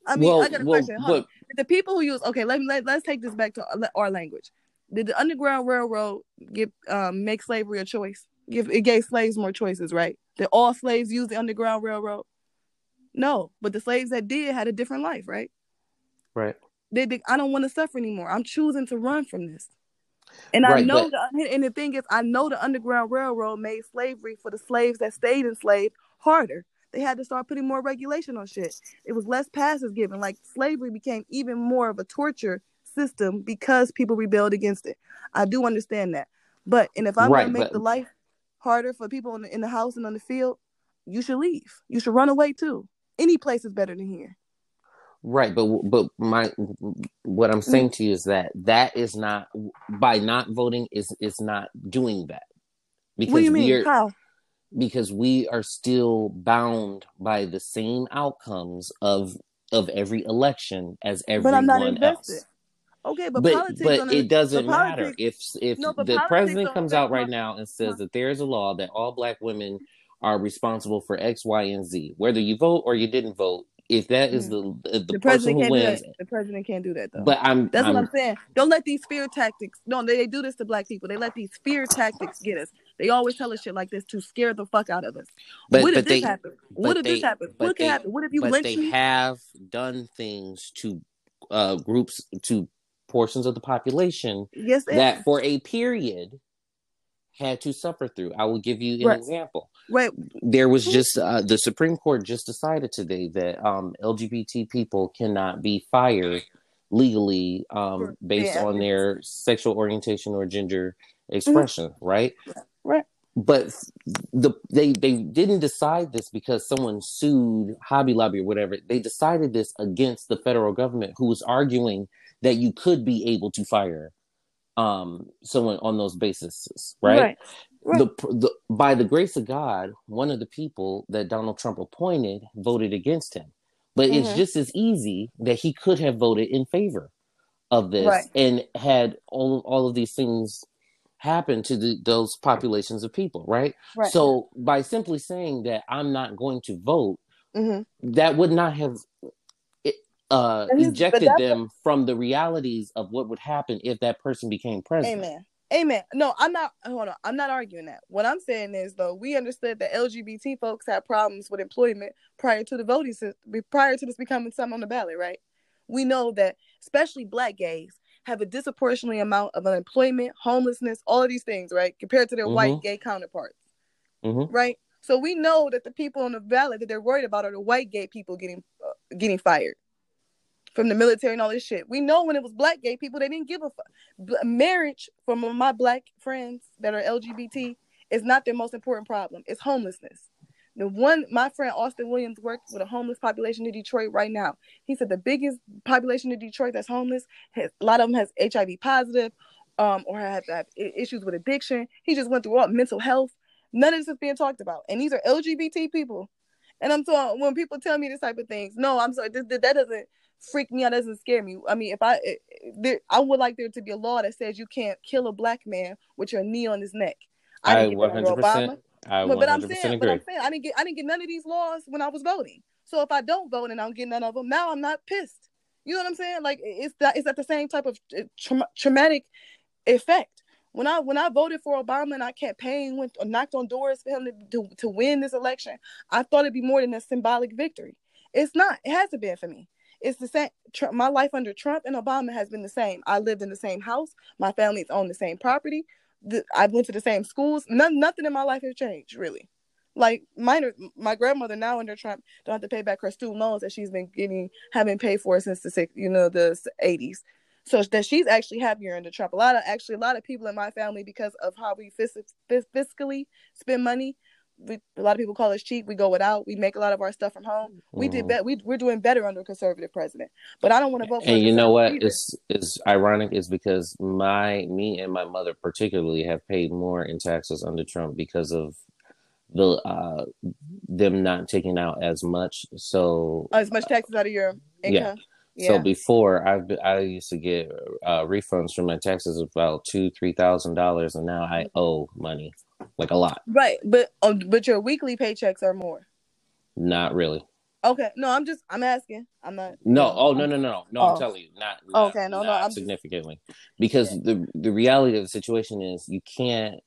I mean, well, I got a well, question. But, the people who use okay, let me let, let's take this back to our language. Did the Underground Railroad give um, make slavery a choice? Give it gave slaves more choices, right? Did all slaves use the Underground Railroad? No, but the slaves that did had a different life, right? Right. They, they I don't want to suffer anymore. I'm choosing to run from this. And right, I know but... the and the thing is, I know the Underground Railroad made slavery for the slaves that stayed enslaved harder. They had to start putting more regulation on shit. It was less passes given. Like slavery became even more of a torture system because people rebelled against it. I do understand that. But and if I'm right, gonna make but... the life harder for people in the, in the house and on the field, you should leave. You should run away too. Any place is better than here. Right, but but my what I'm saying to you is that that is not by not voting is is not doing that because what do you mean? How? Because we are still bound by the same outcomes of of every election as everyone but I'm not invested. else. Okay, but but, but it doesn't matter if if no, the president comes out right now and says that there is a law that all black women are responsible for X, Y, and Z. Whether you vote or you didn't vote, if that is mm. the the, the person who wins, the president can't do that though. But I'm that's I'm, what I'm saying. Don't let these fear tactics. No, they, they do this to black people. They let these fear tactics get us. They always tell us shit like this to scare the fuck out of us. But, what if this they, happen? What if they, this happens? What can happen? What if you but they me? have done things to uh, groups to portions of the population yes, that for a period had to suffer through. I will give you an right. example. Right. There was just uh, the Supreme Court just decided today that um, LGBT people cannot be fired legally um, based yeah. on their sexual orientation or gender expression, mm-hmm. right? Right. But the they they didn't decide this because someone sued Hobby Lobby or whatever. They decided this against the federal government, who was arguing that you could be able to fire um someone on those bases, right? right. Right. The, the by the grace of God, one of the people that Donald Trump appointed voted against him. But mm-hmm. it's just as easy that he could have voted in favor of this right. and had all all of these things happen to the, those populations of people, right? right? So by simply saying that I'm not going to vote, mm-hmm. that would not have uh, ejected them from the realities of what would happen if that person became president. Amen. Amen. No, I'm not. Hold on. I'm not arguing that. What I'm saying is, though, we understood that LGBT folks had problems with employment prior to the voting system, prior to this becoming something on the ballot, right? We know that, especially Black gays, have a disproportionately amount of unemployment, homelessness, all of these things, right, compared to their mm-hmm. white gay counterparts, mm-hmm. right? So we know that the people on the ballot that they're worried about are the white gay people getting uh, getting fired from the military and all this shit. We know when it was black gay people, they didn't give a fuck. Marriage from my black friends that are LGBT is not their most important problem. It's homelessness. The one, my friend Austin Williams works with a homeless population in Detroit right now. He said the biggest population in Detroit that's homeless, has, a lot of them has HIV positive, um, or have, have issues with addiction. He just went through all mental health. None of this is being talked about, and these are LGBT people. And I'm so when people tell me this type of things, no, I'm sorry, this, that doesn't freak me out, doesn't scare me. I mean, if I there, I would like there to be a law that says you can't kill a black man with your knee on his neck. I, I 100%. I but, but I'm saying, agree. but I'm saying, I didn't get, I didn't get none of these laws when I was voting. So if I don't vote and I don't get none of them, now I'm not pissed. You know what I'm saying? Like it's that it's at the same type of uh, tra- traumatic effect. When I when I voted for Obama and I campaigned, went knocked on doors for him to, to, to win this election, I thought it'd be more than a symbolic victory. It's not. It hasn't been for me. It's the same. Trump, my life under Trump and Obama has been the same. I lived in the same house. My family's owned the same property. I went to the same schools. None, nothing in my life has changed really. Like minor, my grandmother now under Trump don't have to pay back her student loans that she's been getting, having paid for since the you know, the eighties. So that she's actually happier under Trump. A lot of actually a lot of people in my family because of how we fiscally spend money we, a lot of people call us cheap. We go without. We make a lot of our stuff from home. We mm. did bet. We we're doing better under a conservative president. But I don't want to vote. And you know what? Either. It's it's ironic is because my me and my mother particularly have paid more in taxes under Trump because of the uh them not taking out as much. So as much taxes out of your income. Yeah. Yeah. So before I I used to get uh, refunds from my taxes about two three thousand dollars, and now I owe money like a lot. Right, but um, but your weekly paychecks are more. Not really. Okay, no, I'm just I'm asking. I'm not. No, oh no no no no no. Oh. I'm telling you, not. not okay, no no. I'm significantly just... because yeah. the the reality of the situation is you can't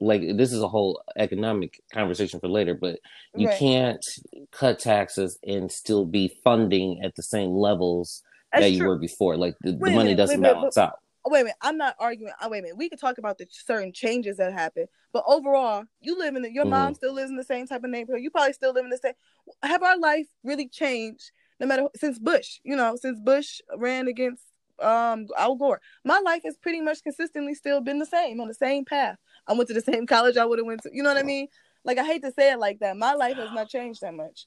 like this is a whole economic conversation for later, but you right. can't cut taxes and still be funding at the same levels That's that you true. were before. Like the, the money doesn't wait, balance wait, out. Oh, wait a minute, I'm not arguing. Oh, wait a minute, we could talk about the certain changes that happen, but overall, you live in the, your mm-hmm. mom still lives in the same type of neighborhood. You probably still live in the same. Have our life really changed? No matter since Bush, you know, since Bush ran against um Al Gore, my life has pretty much consistently still been the same on the same path. I went to the same college I would have went to. You know what I mean? Like I hate to say it like that. My life has not changed that much.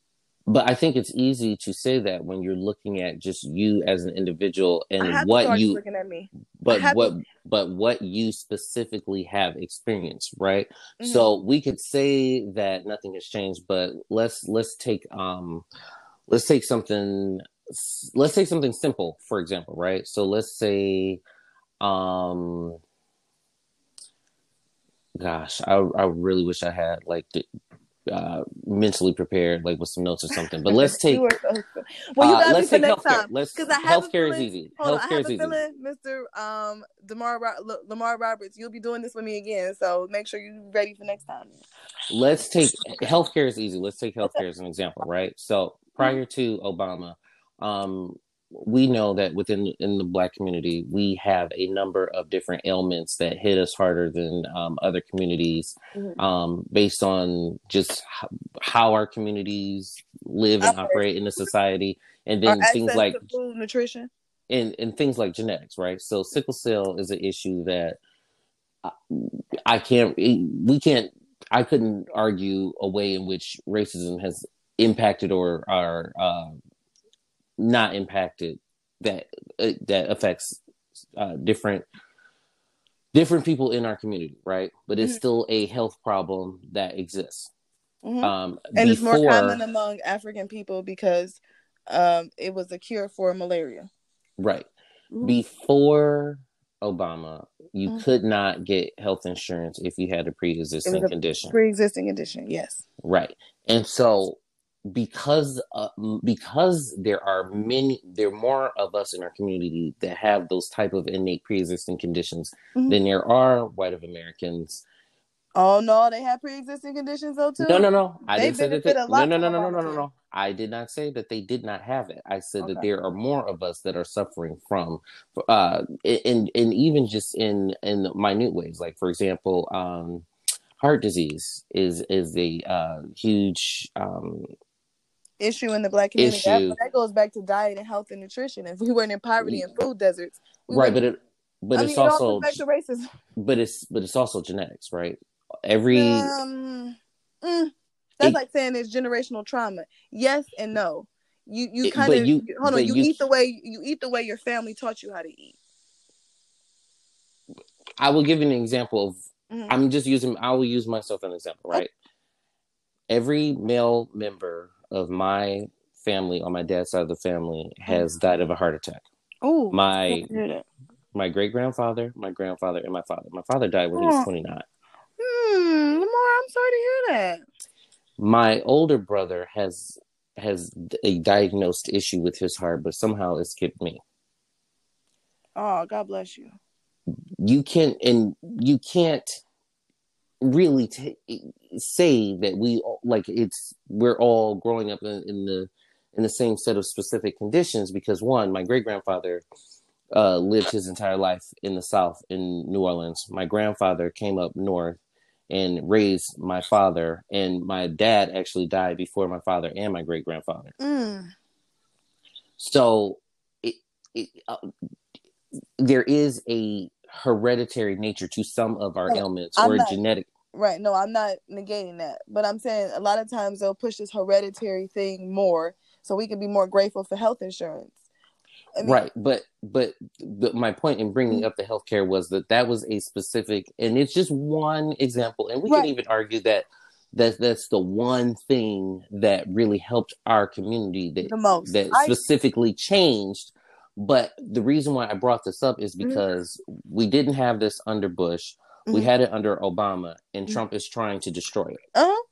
But I think it's easy to say that when you're looking at just you as an individual and what you looking at me. But what to... but what you specifically have experienced, right? Mm-hmm. So we could say that nothing has changed, but let's let's take um let's take something let's take something simple, for example, right? So let's say um gosh, I I really wish I had like the, uh, mentally prepared, like with some notes or something. But let's take. well, you uh, got uh, let's take next healthcare. time. Let's because I have healthcare feeling, is easy. Healthcare is easy. Feeling, Mr. Um, Demar Lamar Roberts, you'll be doing this with me again. So make sure you're ready for next time. Let's take healthcare is easy. Let's take healthcare as an example, right? So prior to Obama, um, we know that within in the black community we have a number of different ailments that hit us harder than um, other communities mm-hmm. um, based on just how, how, our communities live and operate in the society and then things like food nutrition and, and things like genetics right so sickle cell is an issue that I, I can't we can't i couldn't argue a way in which racism has impacted or are uh, not impacted that uh, that affects uh, different different people in our community, right? But it's mm-hmm. still a health problem that exists. Mm-hmm. Um, and before, it's more common among African people because um, it was a cure for malaria. Right. Mm-hmm. Before Obama, you mm-hmm. could not get health insurance if you had a pre-existing a condition. Pre-existing condition, yes. Right. And so because uh, because there are many there are more of us in our community that have those type of innate pre-existing conditions mm-hmm. than there are white of americans. Oh no they have pre-existing conditions though too? No no no. I they didn't say that they, no no no no no no no no. I did not say that they did not have it. I said okay. that there are more of us that are suffering from uh and and even just in in minute ways. Like for example um heart disease is is a uh, huge um, issue in the black community. That, that, goes back to diet and health and nutrition. If we weren't in poverty and food deserts, we right? But it, but I it's mean, also, it racism. But it's but it's also genetics, right? Every um, mm, that's it, like saying it's generational trauma. Yes and no. You you kind of you, hold on. You, you, eat the way you eat the way your family taught you how to eat. I will give you an example of. Mm-hmm. I'm just using. I will use myself as an example, right? Okay. Every male member of my family on my dad's side of the family has died of a heart attack. Oh, my my great grandfather, my grandfather, and my father. My father died when he was twenty nine. Hmm, Lamar, I'm sorry to hear that. My older brother has has a diagnosed issue with his heart, but somehow it skipped me. Oh, God bless you. You can't, and you can't really t- say that we like it's we're all growing up in, in the in the same set of specific conditions because one, my great grandfather uh, lived his entire life in the South in New Orleans. My grandfather came up north and raised my father, and my dad actually died before my father and my great grandfather. Mm. So, it, it, uh, there is a hereditary nature to some of our ailments I'm or not- genetic. Right. No, I'm not negating that. But I'm saying a lot of times they'll push this hereditary thing more so we can be more grateful for health insurance. I mean, right but but my point in bringing up the healthcare was that that was a specific and it's just one example and we Right. can even argue that that that's the one thing that really helped our community that The most. that I- specifically changed but the reason why i brought this up is Mhm. because we didn't have this under bush we had it under obama and Mhm. trump is trying to destroy it Uh-huh.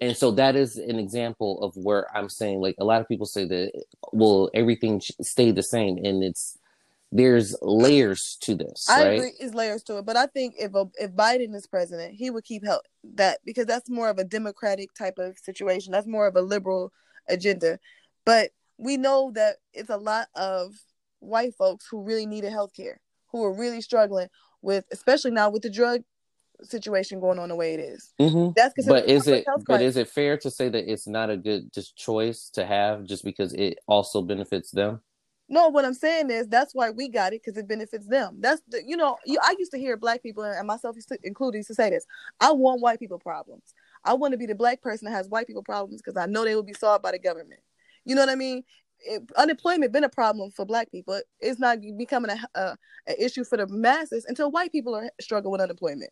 and so that is an example of where I'm saying like a lot of people say that well everything stayed the same and it's there's layers to this I right agree, it's layers to it, but I think if if Biden is president, he would keep help that because that's more of a democratic type of situation. That's more of a liberal agenda. But we know that it's a lot of white folks who really needed health care, who are really struggling with, especially now with the drug situation going on the way it is. hmm That's but is it but is it fair to say that it's not a good just choice to have just because it also benefits them No, what I'm saying is that's why we got it because it benefits them. That's the you know you, I used to hear black people and myself included used to say this. I want white people problems. I want to be the black person that has white people problems because I know they will be solved by the government. You know what I mean? It, unemployment been a problem for black people. It's not becoming a, a, a issue for the masses until white people are struggling with unemployment.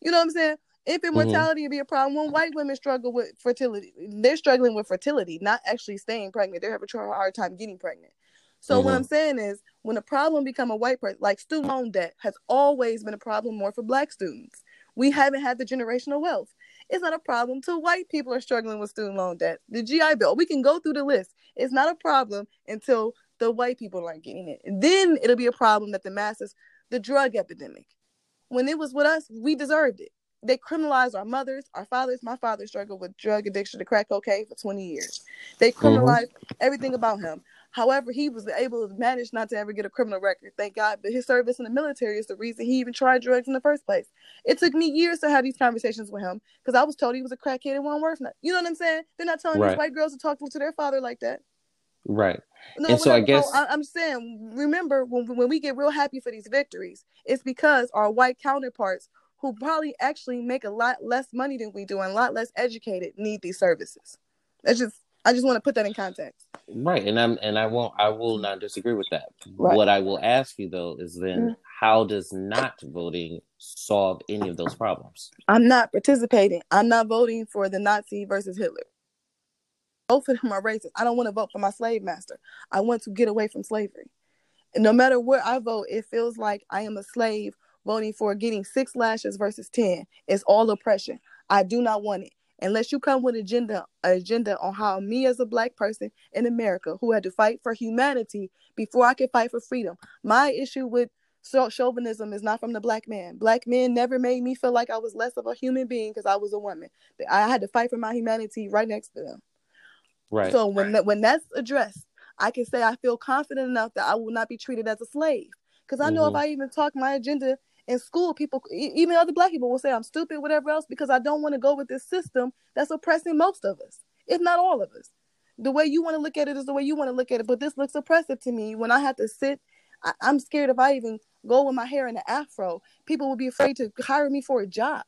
You know what I'm saying? Infant Mhm. mortality would be a problem when white women struggle with fertility. They're struggling with fertility, not actually staying pregnant. They're having a hard time getting pregnant. So what Mhm. I'm saying is, when a problem become a white person, like student loan debt has always been a problem more for black students. We haven't had the generational wealth. It's not a problem till white people are struggling with student loan debt. The GI Bill, we can go through the list. It's not a problem until the white people aren't getting it. And then it'll be a problem that the masses, the drug epidemic. When it was with us, we deserved it. They criminalized our mothers, our fathers. My father struggled with drug addiction to crack cocaine for 20 years. They mm-hmm. criminalized everything about him. However, he was able to manage not to ever get a criminal record, thank God. But his service in the military is the reason he even tried drugs in the first place. It took me years to have these conversations with him because I was told he was a crackhead and wasn't worth nothing. You know what I'm saying? They're not telling Right. these white girls to talk to their father like that. right No, And so I whatever. guess- I, am saying, remember when when we get real happy for these victories, it's because our white counterparts who probably actually make a lot less money than we do and a lot less educated need these services. That's just I just want to put that in context. right and i'm and i won't i will not disagree with that Right. what i will ask you though is then Mhm. how does not voting solve any of those problems I'm not participating. I'm not voting for the Nazi versus Hitler. Both of them are racist. I don't want to vote for my slave master. I want to get away from slavery. And no matter where I vote, it feels like I am a slave voting for getting six lashes versus 10. It's all oppression. I do not want it. Unless you come with agenda, agenda on how me as a black person in America who had to fight for humanity before I could fight for freedom. My issue with so chauvinism is not from the black man. Black men never made me feel like I was less of a human being because I was a woman. I had to fight for my humanity right next to them. right So when that, when that's addressed, I can say I feel confident enough that I will not be treated as a slave. Because I know Mhm. if I even talk my agenda in school, people, even other black people, will say I'm stupid, whatever else, because I don't want to go with this system that's oppressing most of us, if not all of us. The way you want to look at it is the way you want to look at it, but this looks oppressive to me when I have to sit. I, I'm scared if I even go with my hair in an afro, people will be afraid to hire me for a job.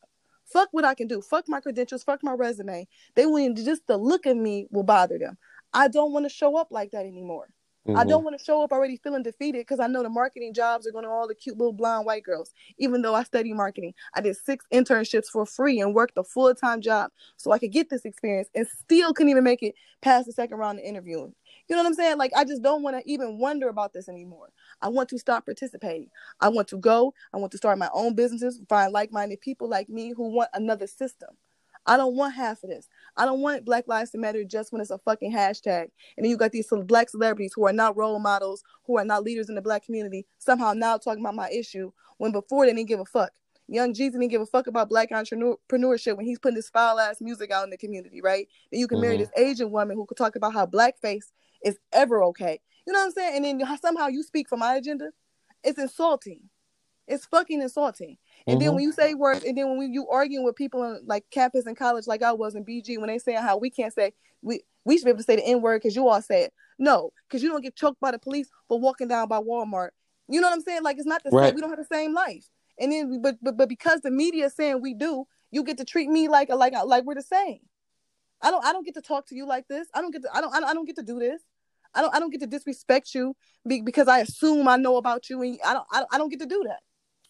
Fuck what I can do. Fuck my credentials. Fuck my resume. They will just the look of me will bother them. I don't want to show up like that anymore. Mm-hmm. I don't want to show up already feeling defeated because I know the marketing jobs are going to all the cute little blonde white girls. Even though I study marketing, I did six internships for free and worked a full time job so I could get this experience and still couldn't even make it past the second round of interviewing. You know what I'm saying? Like, I just don't want to even wonder about this anymore. I want to stop participating. I want to go. I want to start my own businesses, find like minded people like me who want another system. I don't want half of this. I don't want Black Lives to Matter just when it's a fucking hashtag. And then you got these black celebrities who are not role models, who are not leaders in the black community, somehow now talking about my issue when before they didn't give a fuck. Young Jeezy didn't give a fuck about black entrepreneurship when he's putting this foul ass music out in the community, right? Then you can mm-hmm. marry this Asian woman who could talk about how blackface is ever okay. You know what I'm saying? And then somehow you speak for my agenda. It's insulting. It's fucking insulting. And mm-hmm. then when you say words, and then when we, you arguing with people in like campus and college, like I was in BG, when they saying how we can't say we we should be able to say the N word because you all say it. No, because you don't get choked by the police for walking down by Walmart. You know what I'm saying? Like it's not the right. same. We don't have the same life. And then, but but but because the media is saying we do, you get to treat me like like like we're the same. I don't I don't get to talk to you like this. I don't get to I don't I don't get to do this. I don't I don't get to disrespect you because I assume I know about you and I don't I don't, I don't get to do that.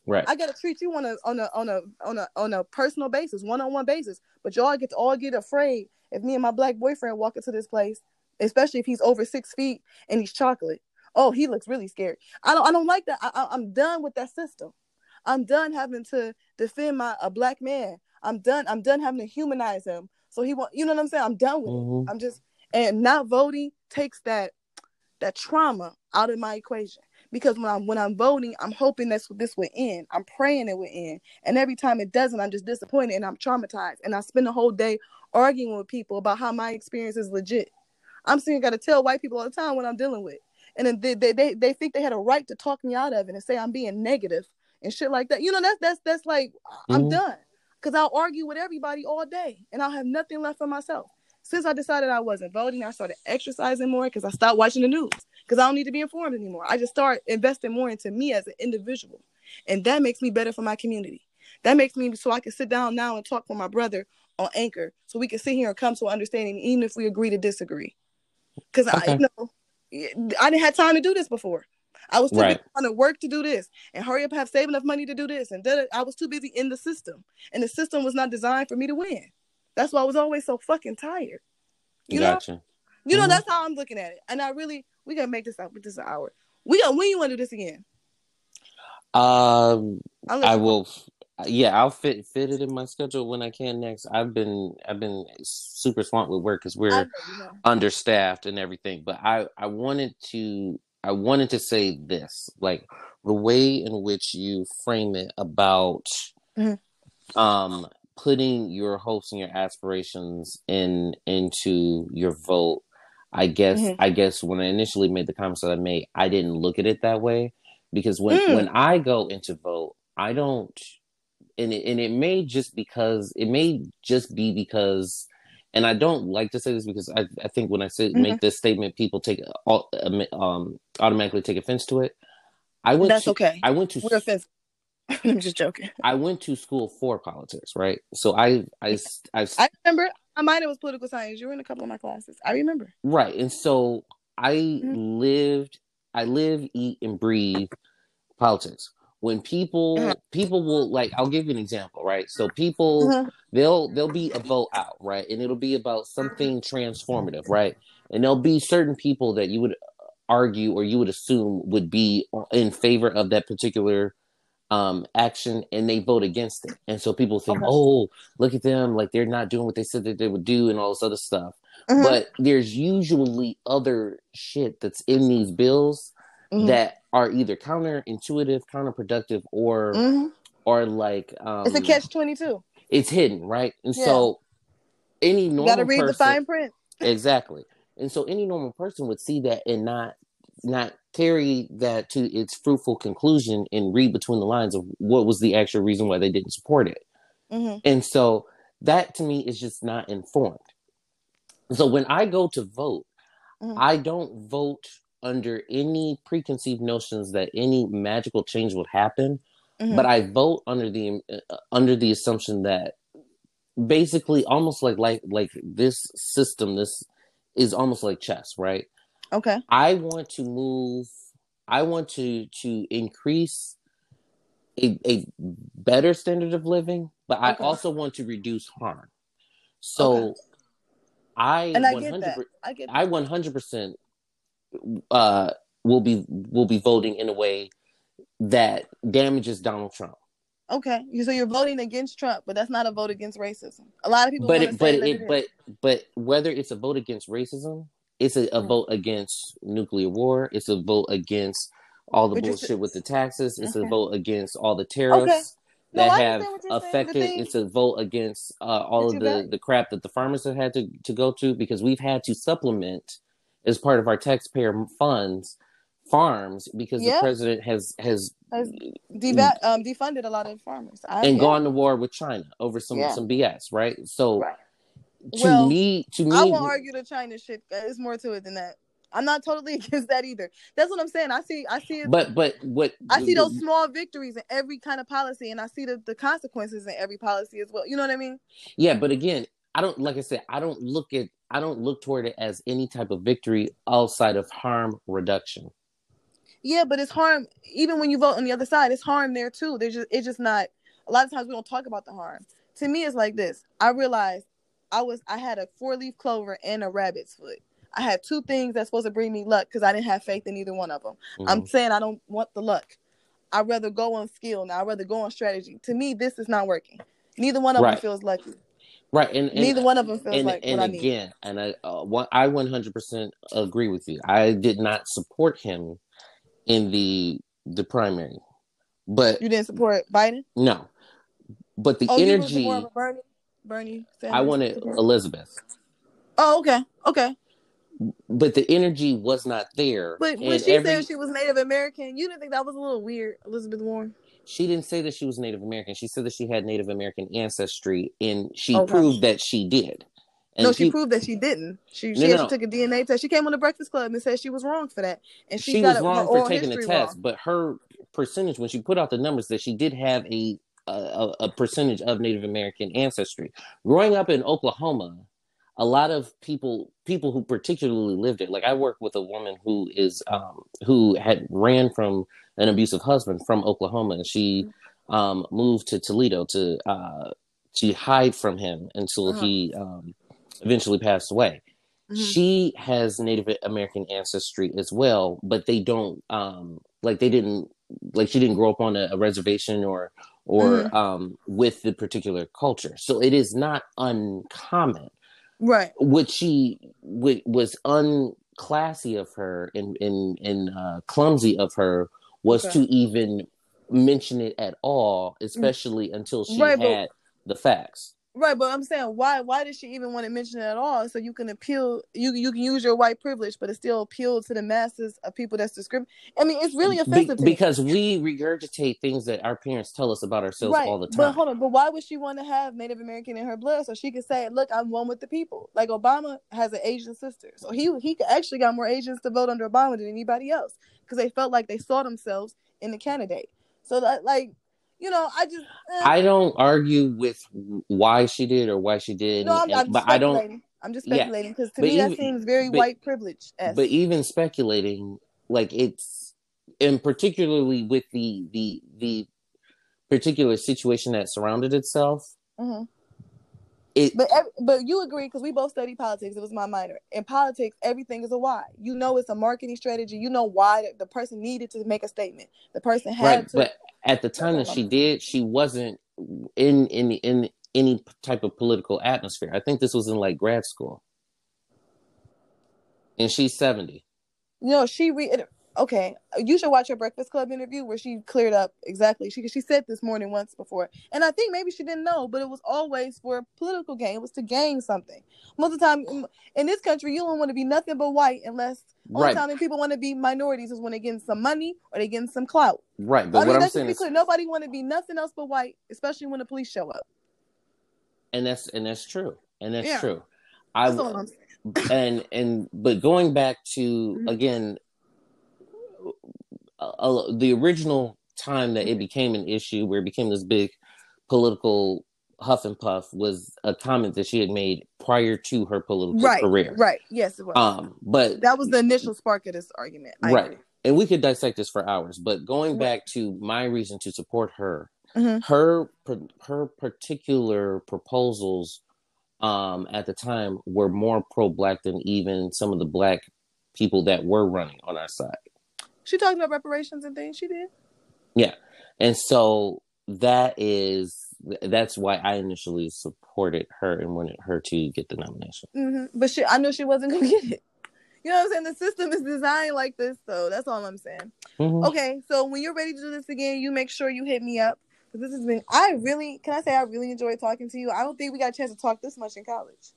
Right. I gotta treat you on a on a on a on a on a personal basis, one on one basis. But y'all get to all get afraid if me and my black boyfriend walk into this place, especially if he's over six feet and he's chocolate. Oh, he looks really scary. I don't I don't like that. I, I'm done with that system. I'm done having to defend my a black man. I'm done. I'm done having to humanize him. So he won't. you know what I'm saying? I'm done with mm-hmm. it. I'm just and not voting takes that that trauma out of my equation because when I'm when I'm voting, I'm hoping that this will end. I'm praying it will end, and every time it doesn't, I'm just disappointed and I'm traumatized. And I spend the whole day arguing with people about how my experience is legit. I'm saying got to tell white people all the time what I'm dealing with, and then they, they they they think they had a right to talk me out of it and say I'm being negative and shit like that. You know that's that's that's like I'm mm-hmm. done because I'll argue with everybody all day and I'll have nothing left for myself since I decided I wasn't voting, I started exercising more because I stopped watching the news because I don't need to be informed anymore. I just start investing more into me as an individual, and that makes me better for my community. That makes me so I can sit down now and talk with my brother on Anchor, so we can sit here and come to an understanding, even if we agree to disagree. Because okay. I, you know, I didn't have time to do this before. I was too right. busy trying to work to do this and hurry up, have save enough money to do this, and I was too busy in the system, and the system was not designed for me to win. That's why I was always so fucking tired. You gotcha. know? You mm-hmm. know, that's how I'm looking at it. And I really we gotta make this up with this hour. We got when you wanna do this again? Um I will yeah, I'll fit fit it in my schedule when I can next. I've been I've been super swamped with work because we're know, you know. understaffed and everything. But I I wanted to I wanted to say this like the way in which you frame it about mm-hmm. um putting your hopes and your aspirations in into your vote i guess mm-hmm. i guess when i initially made the comments that i made i didn't look at it that way because when mm. when i go into vote i don't and it, and it may just because it may just be because and I don't like to say this because I, I think when I say mm-hmm. make this statement, people take um automatically take offense to it. I went. That's to, okay. I went to. We're offensive. I'm just joking. I went to school for politics, right? So I, I, I, I remember. I might have was political science. You were in a couple of my classes. I remember. Right, and so I mm-hmm. lived. I live, eat, and breathe politics. When people, uh-huh. people will like. I'll give you an example, right? So people, uh-huh. they'll they'll be a vote out, right, and it'll be about something transformative, right? And there'll be certain people that you would argue or you would assume would be in favor of that particular um, action and they vote against it. And so people think, okay. oh, look at them, like they're not doing what they said that they would do and all this other stuff. Mm-hmm. But there's usually other shit that's in these bills mm-hmm. that are either counterintuitive, counterproductive, or mm-hmm. or like um, it's a catch twenty two. It's hidden, right? And yeah. so any normal you gotta read person, the fine print. exactly. And so any normal person would see that and not not carry that to its fruitful conclusion and read between the lines of what was the actual reason why they didn't support it. Mm-hmm. And so that to me is just not informed. So when I go to vote, mm-hmm. I don't vote under any preconceived notions that any magical change would happen, mm-hmm. but I vote under the uh, under the assumption that basically almost like like like this system this is almost like chess, right? Okay. I want to move. I want to to increase a a better standard of living, but I also want to reduce harm. So Okay. I And I 100 get that. I get I 100% uh will be will be voting in a way that damages Donald Trump. Okay, so you're voting against Trump, but that's not a vote against racism. A lot of people, But it but that but but whether it's a vote against racism, it's a, a Mm. vote against nuclear war, it's a vote against all the But you're s- bullshit with the taxes, it's a vote against all the tariffs No, that I have understand what you're saying. The affected it's a vote against uh, all of the the crap that the farmers have had to, to go to because we've had to supplement as part of our taxpayer funds farms because Yeah. the president has has Has deva- um, defunded a lot of farmers. I, and yeah. gone to war with China over some Yeah. some BS, right? So Right. To Well, me, to me, I won't argue the China shit. Uh, There's more to it than that. I'm not totally against that either. That's what I'm saying. I see. I see it. but but what I see those small victories in every kind of policy, and I see the, the consequences in every policy as well. You know what I mean? Yeah, but again, I don't like I said, I don't look at I don't look toward it as any type of victory outside of harm reduction. Yeah, but it's harm. Even when you vote on the other side, it's harm there too. There's just it's just not. A lot of times we don't talk about the harm. To me, it's like this. I realized I was I had a four leaf clover and a rabbit's foot. I had two things that's supposed to bring me luck because I didn't have faith in either one of them. I'm Mhm. saying I don't want the luck. I'd rather go on skill now. I'd rather go on strategy. To me, this is not working. Neither one of Right. them feels lucky. right, and, and Neither one of them feels and, like and what I again, and I uh, I 100% agree with you. I did not support him in the the primary, but You didn't support Biden? no, but the Oh, energy more of a Bernie. Sanders I wanted? Elizabeth, Oh, okay, okay. but the energy was not there. But when and she every- said she was Native American, you didn't think that was a little weird, Elizabeth Warren? she didn't say that she was Native American. She said that she had Native American ancestry, and she oh, Okay. proved that she did. And no, she peop- proved that she didn't. She she No, no, actually took a DNA test. She came on the Breakfast Club and said she was wrong for that, and she, she got was it- wrong for taking the test, wrong. but her percentage when she put out the numbers that she did have a a, a percentage of Native American ancestry. Growing up in Oklahoma, a lot of people people who particularly lived it, like I work with a woman who is um, who had ran from an abusive husband from Oklahoma, and she um, moved to Toledo to uh, to hide from him until Uh-huh. he um, eventually passed away Mhm. she has Native American ancestry as well, but they don't um like they didn't like she didn't grow up on a, a reservation or or Mhm. um with the particular culture. So it is not uncommon. Right. What she what was unclassy of her and and and uh, clumsy of her was Okay. Mm. to even mention it at all, especially until she Right, but- had the facts. Right, but I'm saying why why did she even want to mention it at all? So you can appeal you you can use your white privilege, but it still appeal to the masses of people that's discriminating. I mean, it's really Be- offensive me. because we regurgitate things that our parents tell us about ourselves right. all the time. But hold on, but why would she want to have Native American in her blood so she could say, "Look, I'm one with the people." Like Obama has an Asian sister, so he he actually got more Asians to vote under Obama than anybody else because they felt like they saw themselves in the candidate. So that like, you know, I just eh. I don't argue with why she did or why she did, no, I'm, I'm just but I don't. speculating. I'm just speculating because to But me that seems very but- white privilege. But even speculating, like it's, and particularly with the the the particular situation that surrounded itself, hmm it But but you agree because we both study politics. It was my minor. In politics, everything is a why. You know, it's a marketing strategy. You know why the, the person needed to make a statement. The person had right. to. But at the time that she did, she wasn't in in in any type of political atmosphere. I think this was in like grad school, and she's seventy. No, she re. Okay, you should watch her Breakfast Club interview where she cleared up exactly. She she said this morning once before, and I think maybe she didn't know, but it was always for a political gain. It was to gain something. Most of the time in- this country, you don't want to be nothing but white unless only Right, time that people want to be minorities is when they're getting some money or they're getting some clout. right. But I mean, what I'm saying be is, clear. Nobody want to be nothing else but white, especially when the police show up. and that's and that's true, and that's Yeah. true. I That's all I'm saying. and and but going back to Mhm. again uh, the original time that it became an issue where it became this big political Huff and Puff was a comment that she had made prior to her political right, career. Right. Yes, it was. Um, but that was the initial spark of this argument. I right. agree. And we could dissect this for hours, but going Right. back to my reason to support her, Mhm. her her particular proposals um at the time were more pro black than even some of the black people that were running on our side. She talked about reparations and things. She did. Yeah, and so that is that's why I initially supported her and wanted her to get the nomination. hmm But she, I knew she wasn't gonna get it. You know what I'm saying? The system is designed like this, so That's all I'm saying. Mhm. Okay, so when you're ready to do this again, you make sure you hit me up. 'Cause This has been. I really can I say I really enjoyed talking to you. I don't think we got a chance to talk this much in college.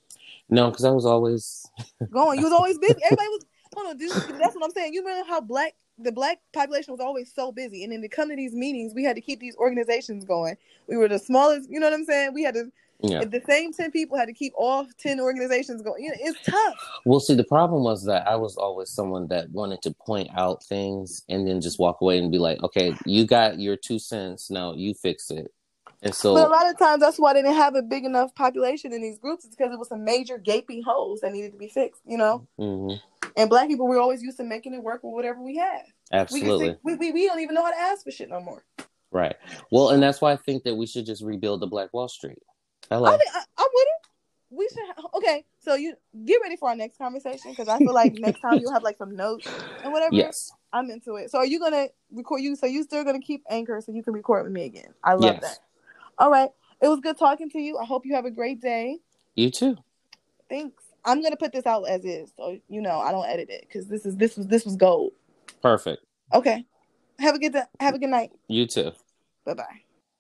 No, because I was always Going, you was always busy. Everybody was. Hold on, dude. That's what I'm saying. You remember how black the black population was always so busy, and then to come to these meetings, we had to keep these organizations going. We were the smallest. You know what I'm saying? We had to. yeah. The same ten people had to keep all ten organizations going. You know, it's tough. Well, see, the problem was that I was always someone that wanted to point out things and then just walk away and be like, "Okay, you got your two cents. Now you fix it." And so, But a lot of times that's why they didn't have a big enough population in these groups. It's because it was some major gaping holes that needed to be fixed, you know? Mhm. And black people were always used to making it work with whatever we had. We, absolutely we, we, we don't even know how to ask for shit no more. right. Well, and that's why I think that we should just rebuild the Black Wall Street. Hello. I think I, I'm with it. We should. ha- Okay, so you get ready for our next conversation because I feel like next time you'll have like some notes and whatever. Yes. I'm into it. So are you gonna record you? So you still gonna keep anchor so you can record with me again? I love Yes. that. All right, it was good talking to you. I hope you have a great day. You too. Thanks. I'm gonna put this out as is, so you know I don't edit it because this is this was this was gold. Perfect. Okay. Have a good. Have a good night. You too. Bye bye.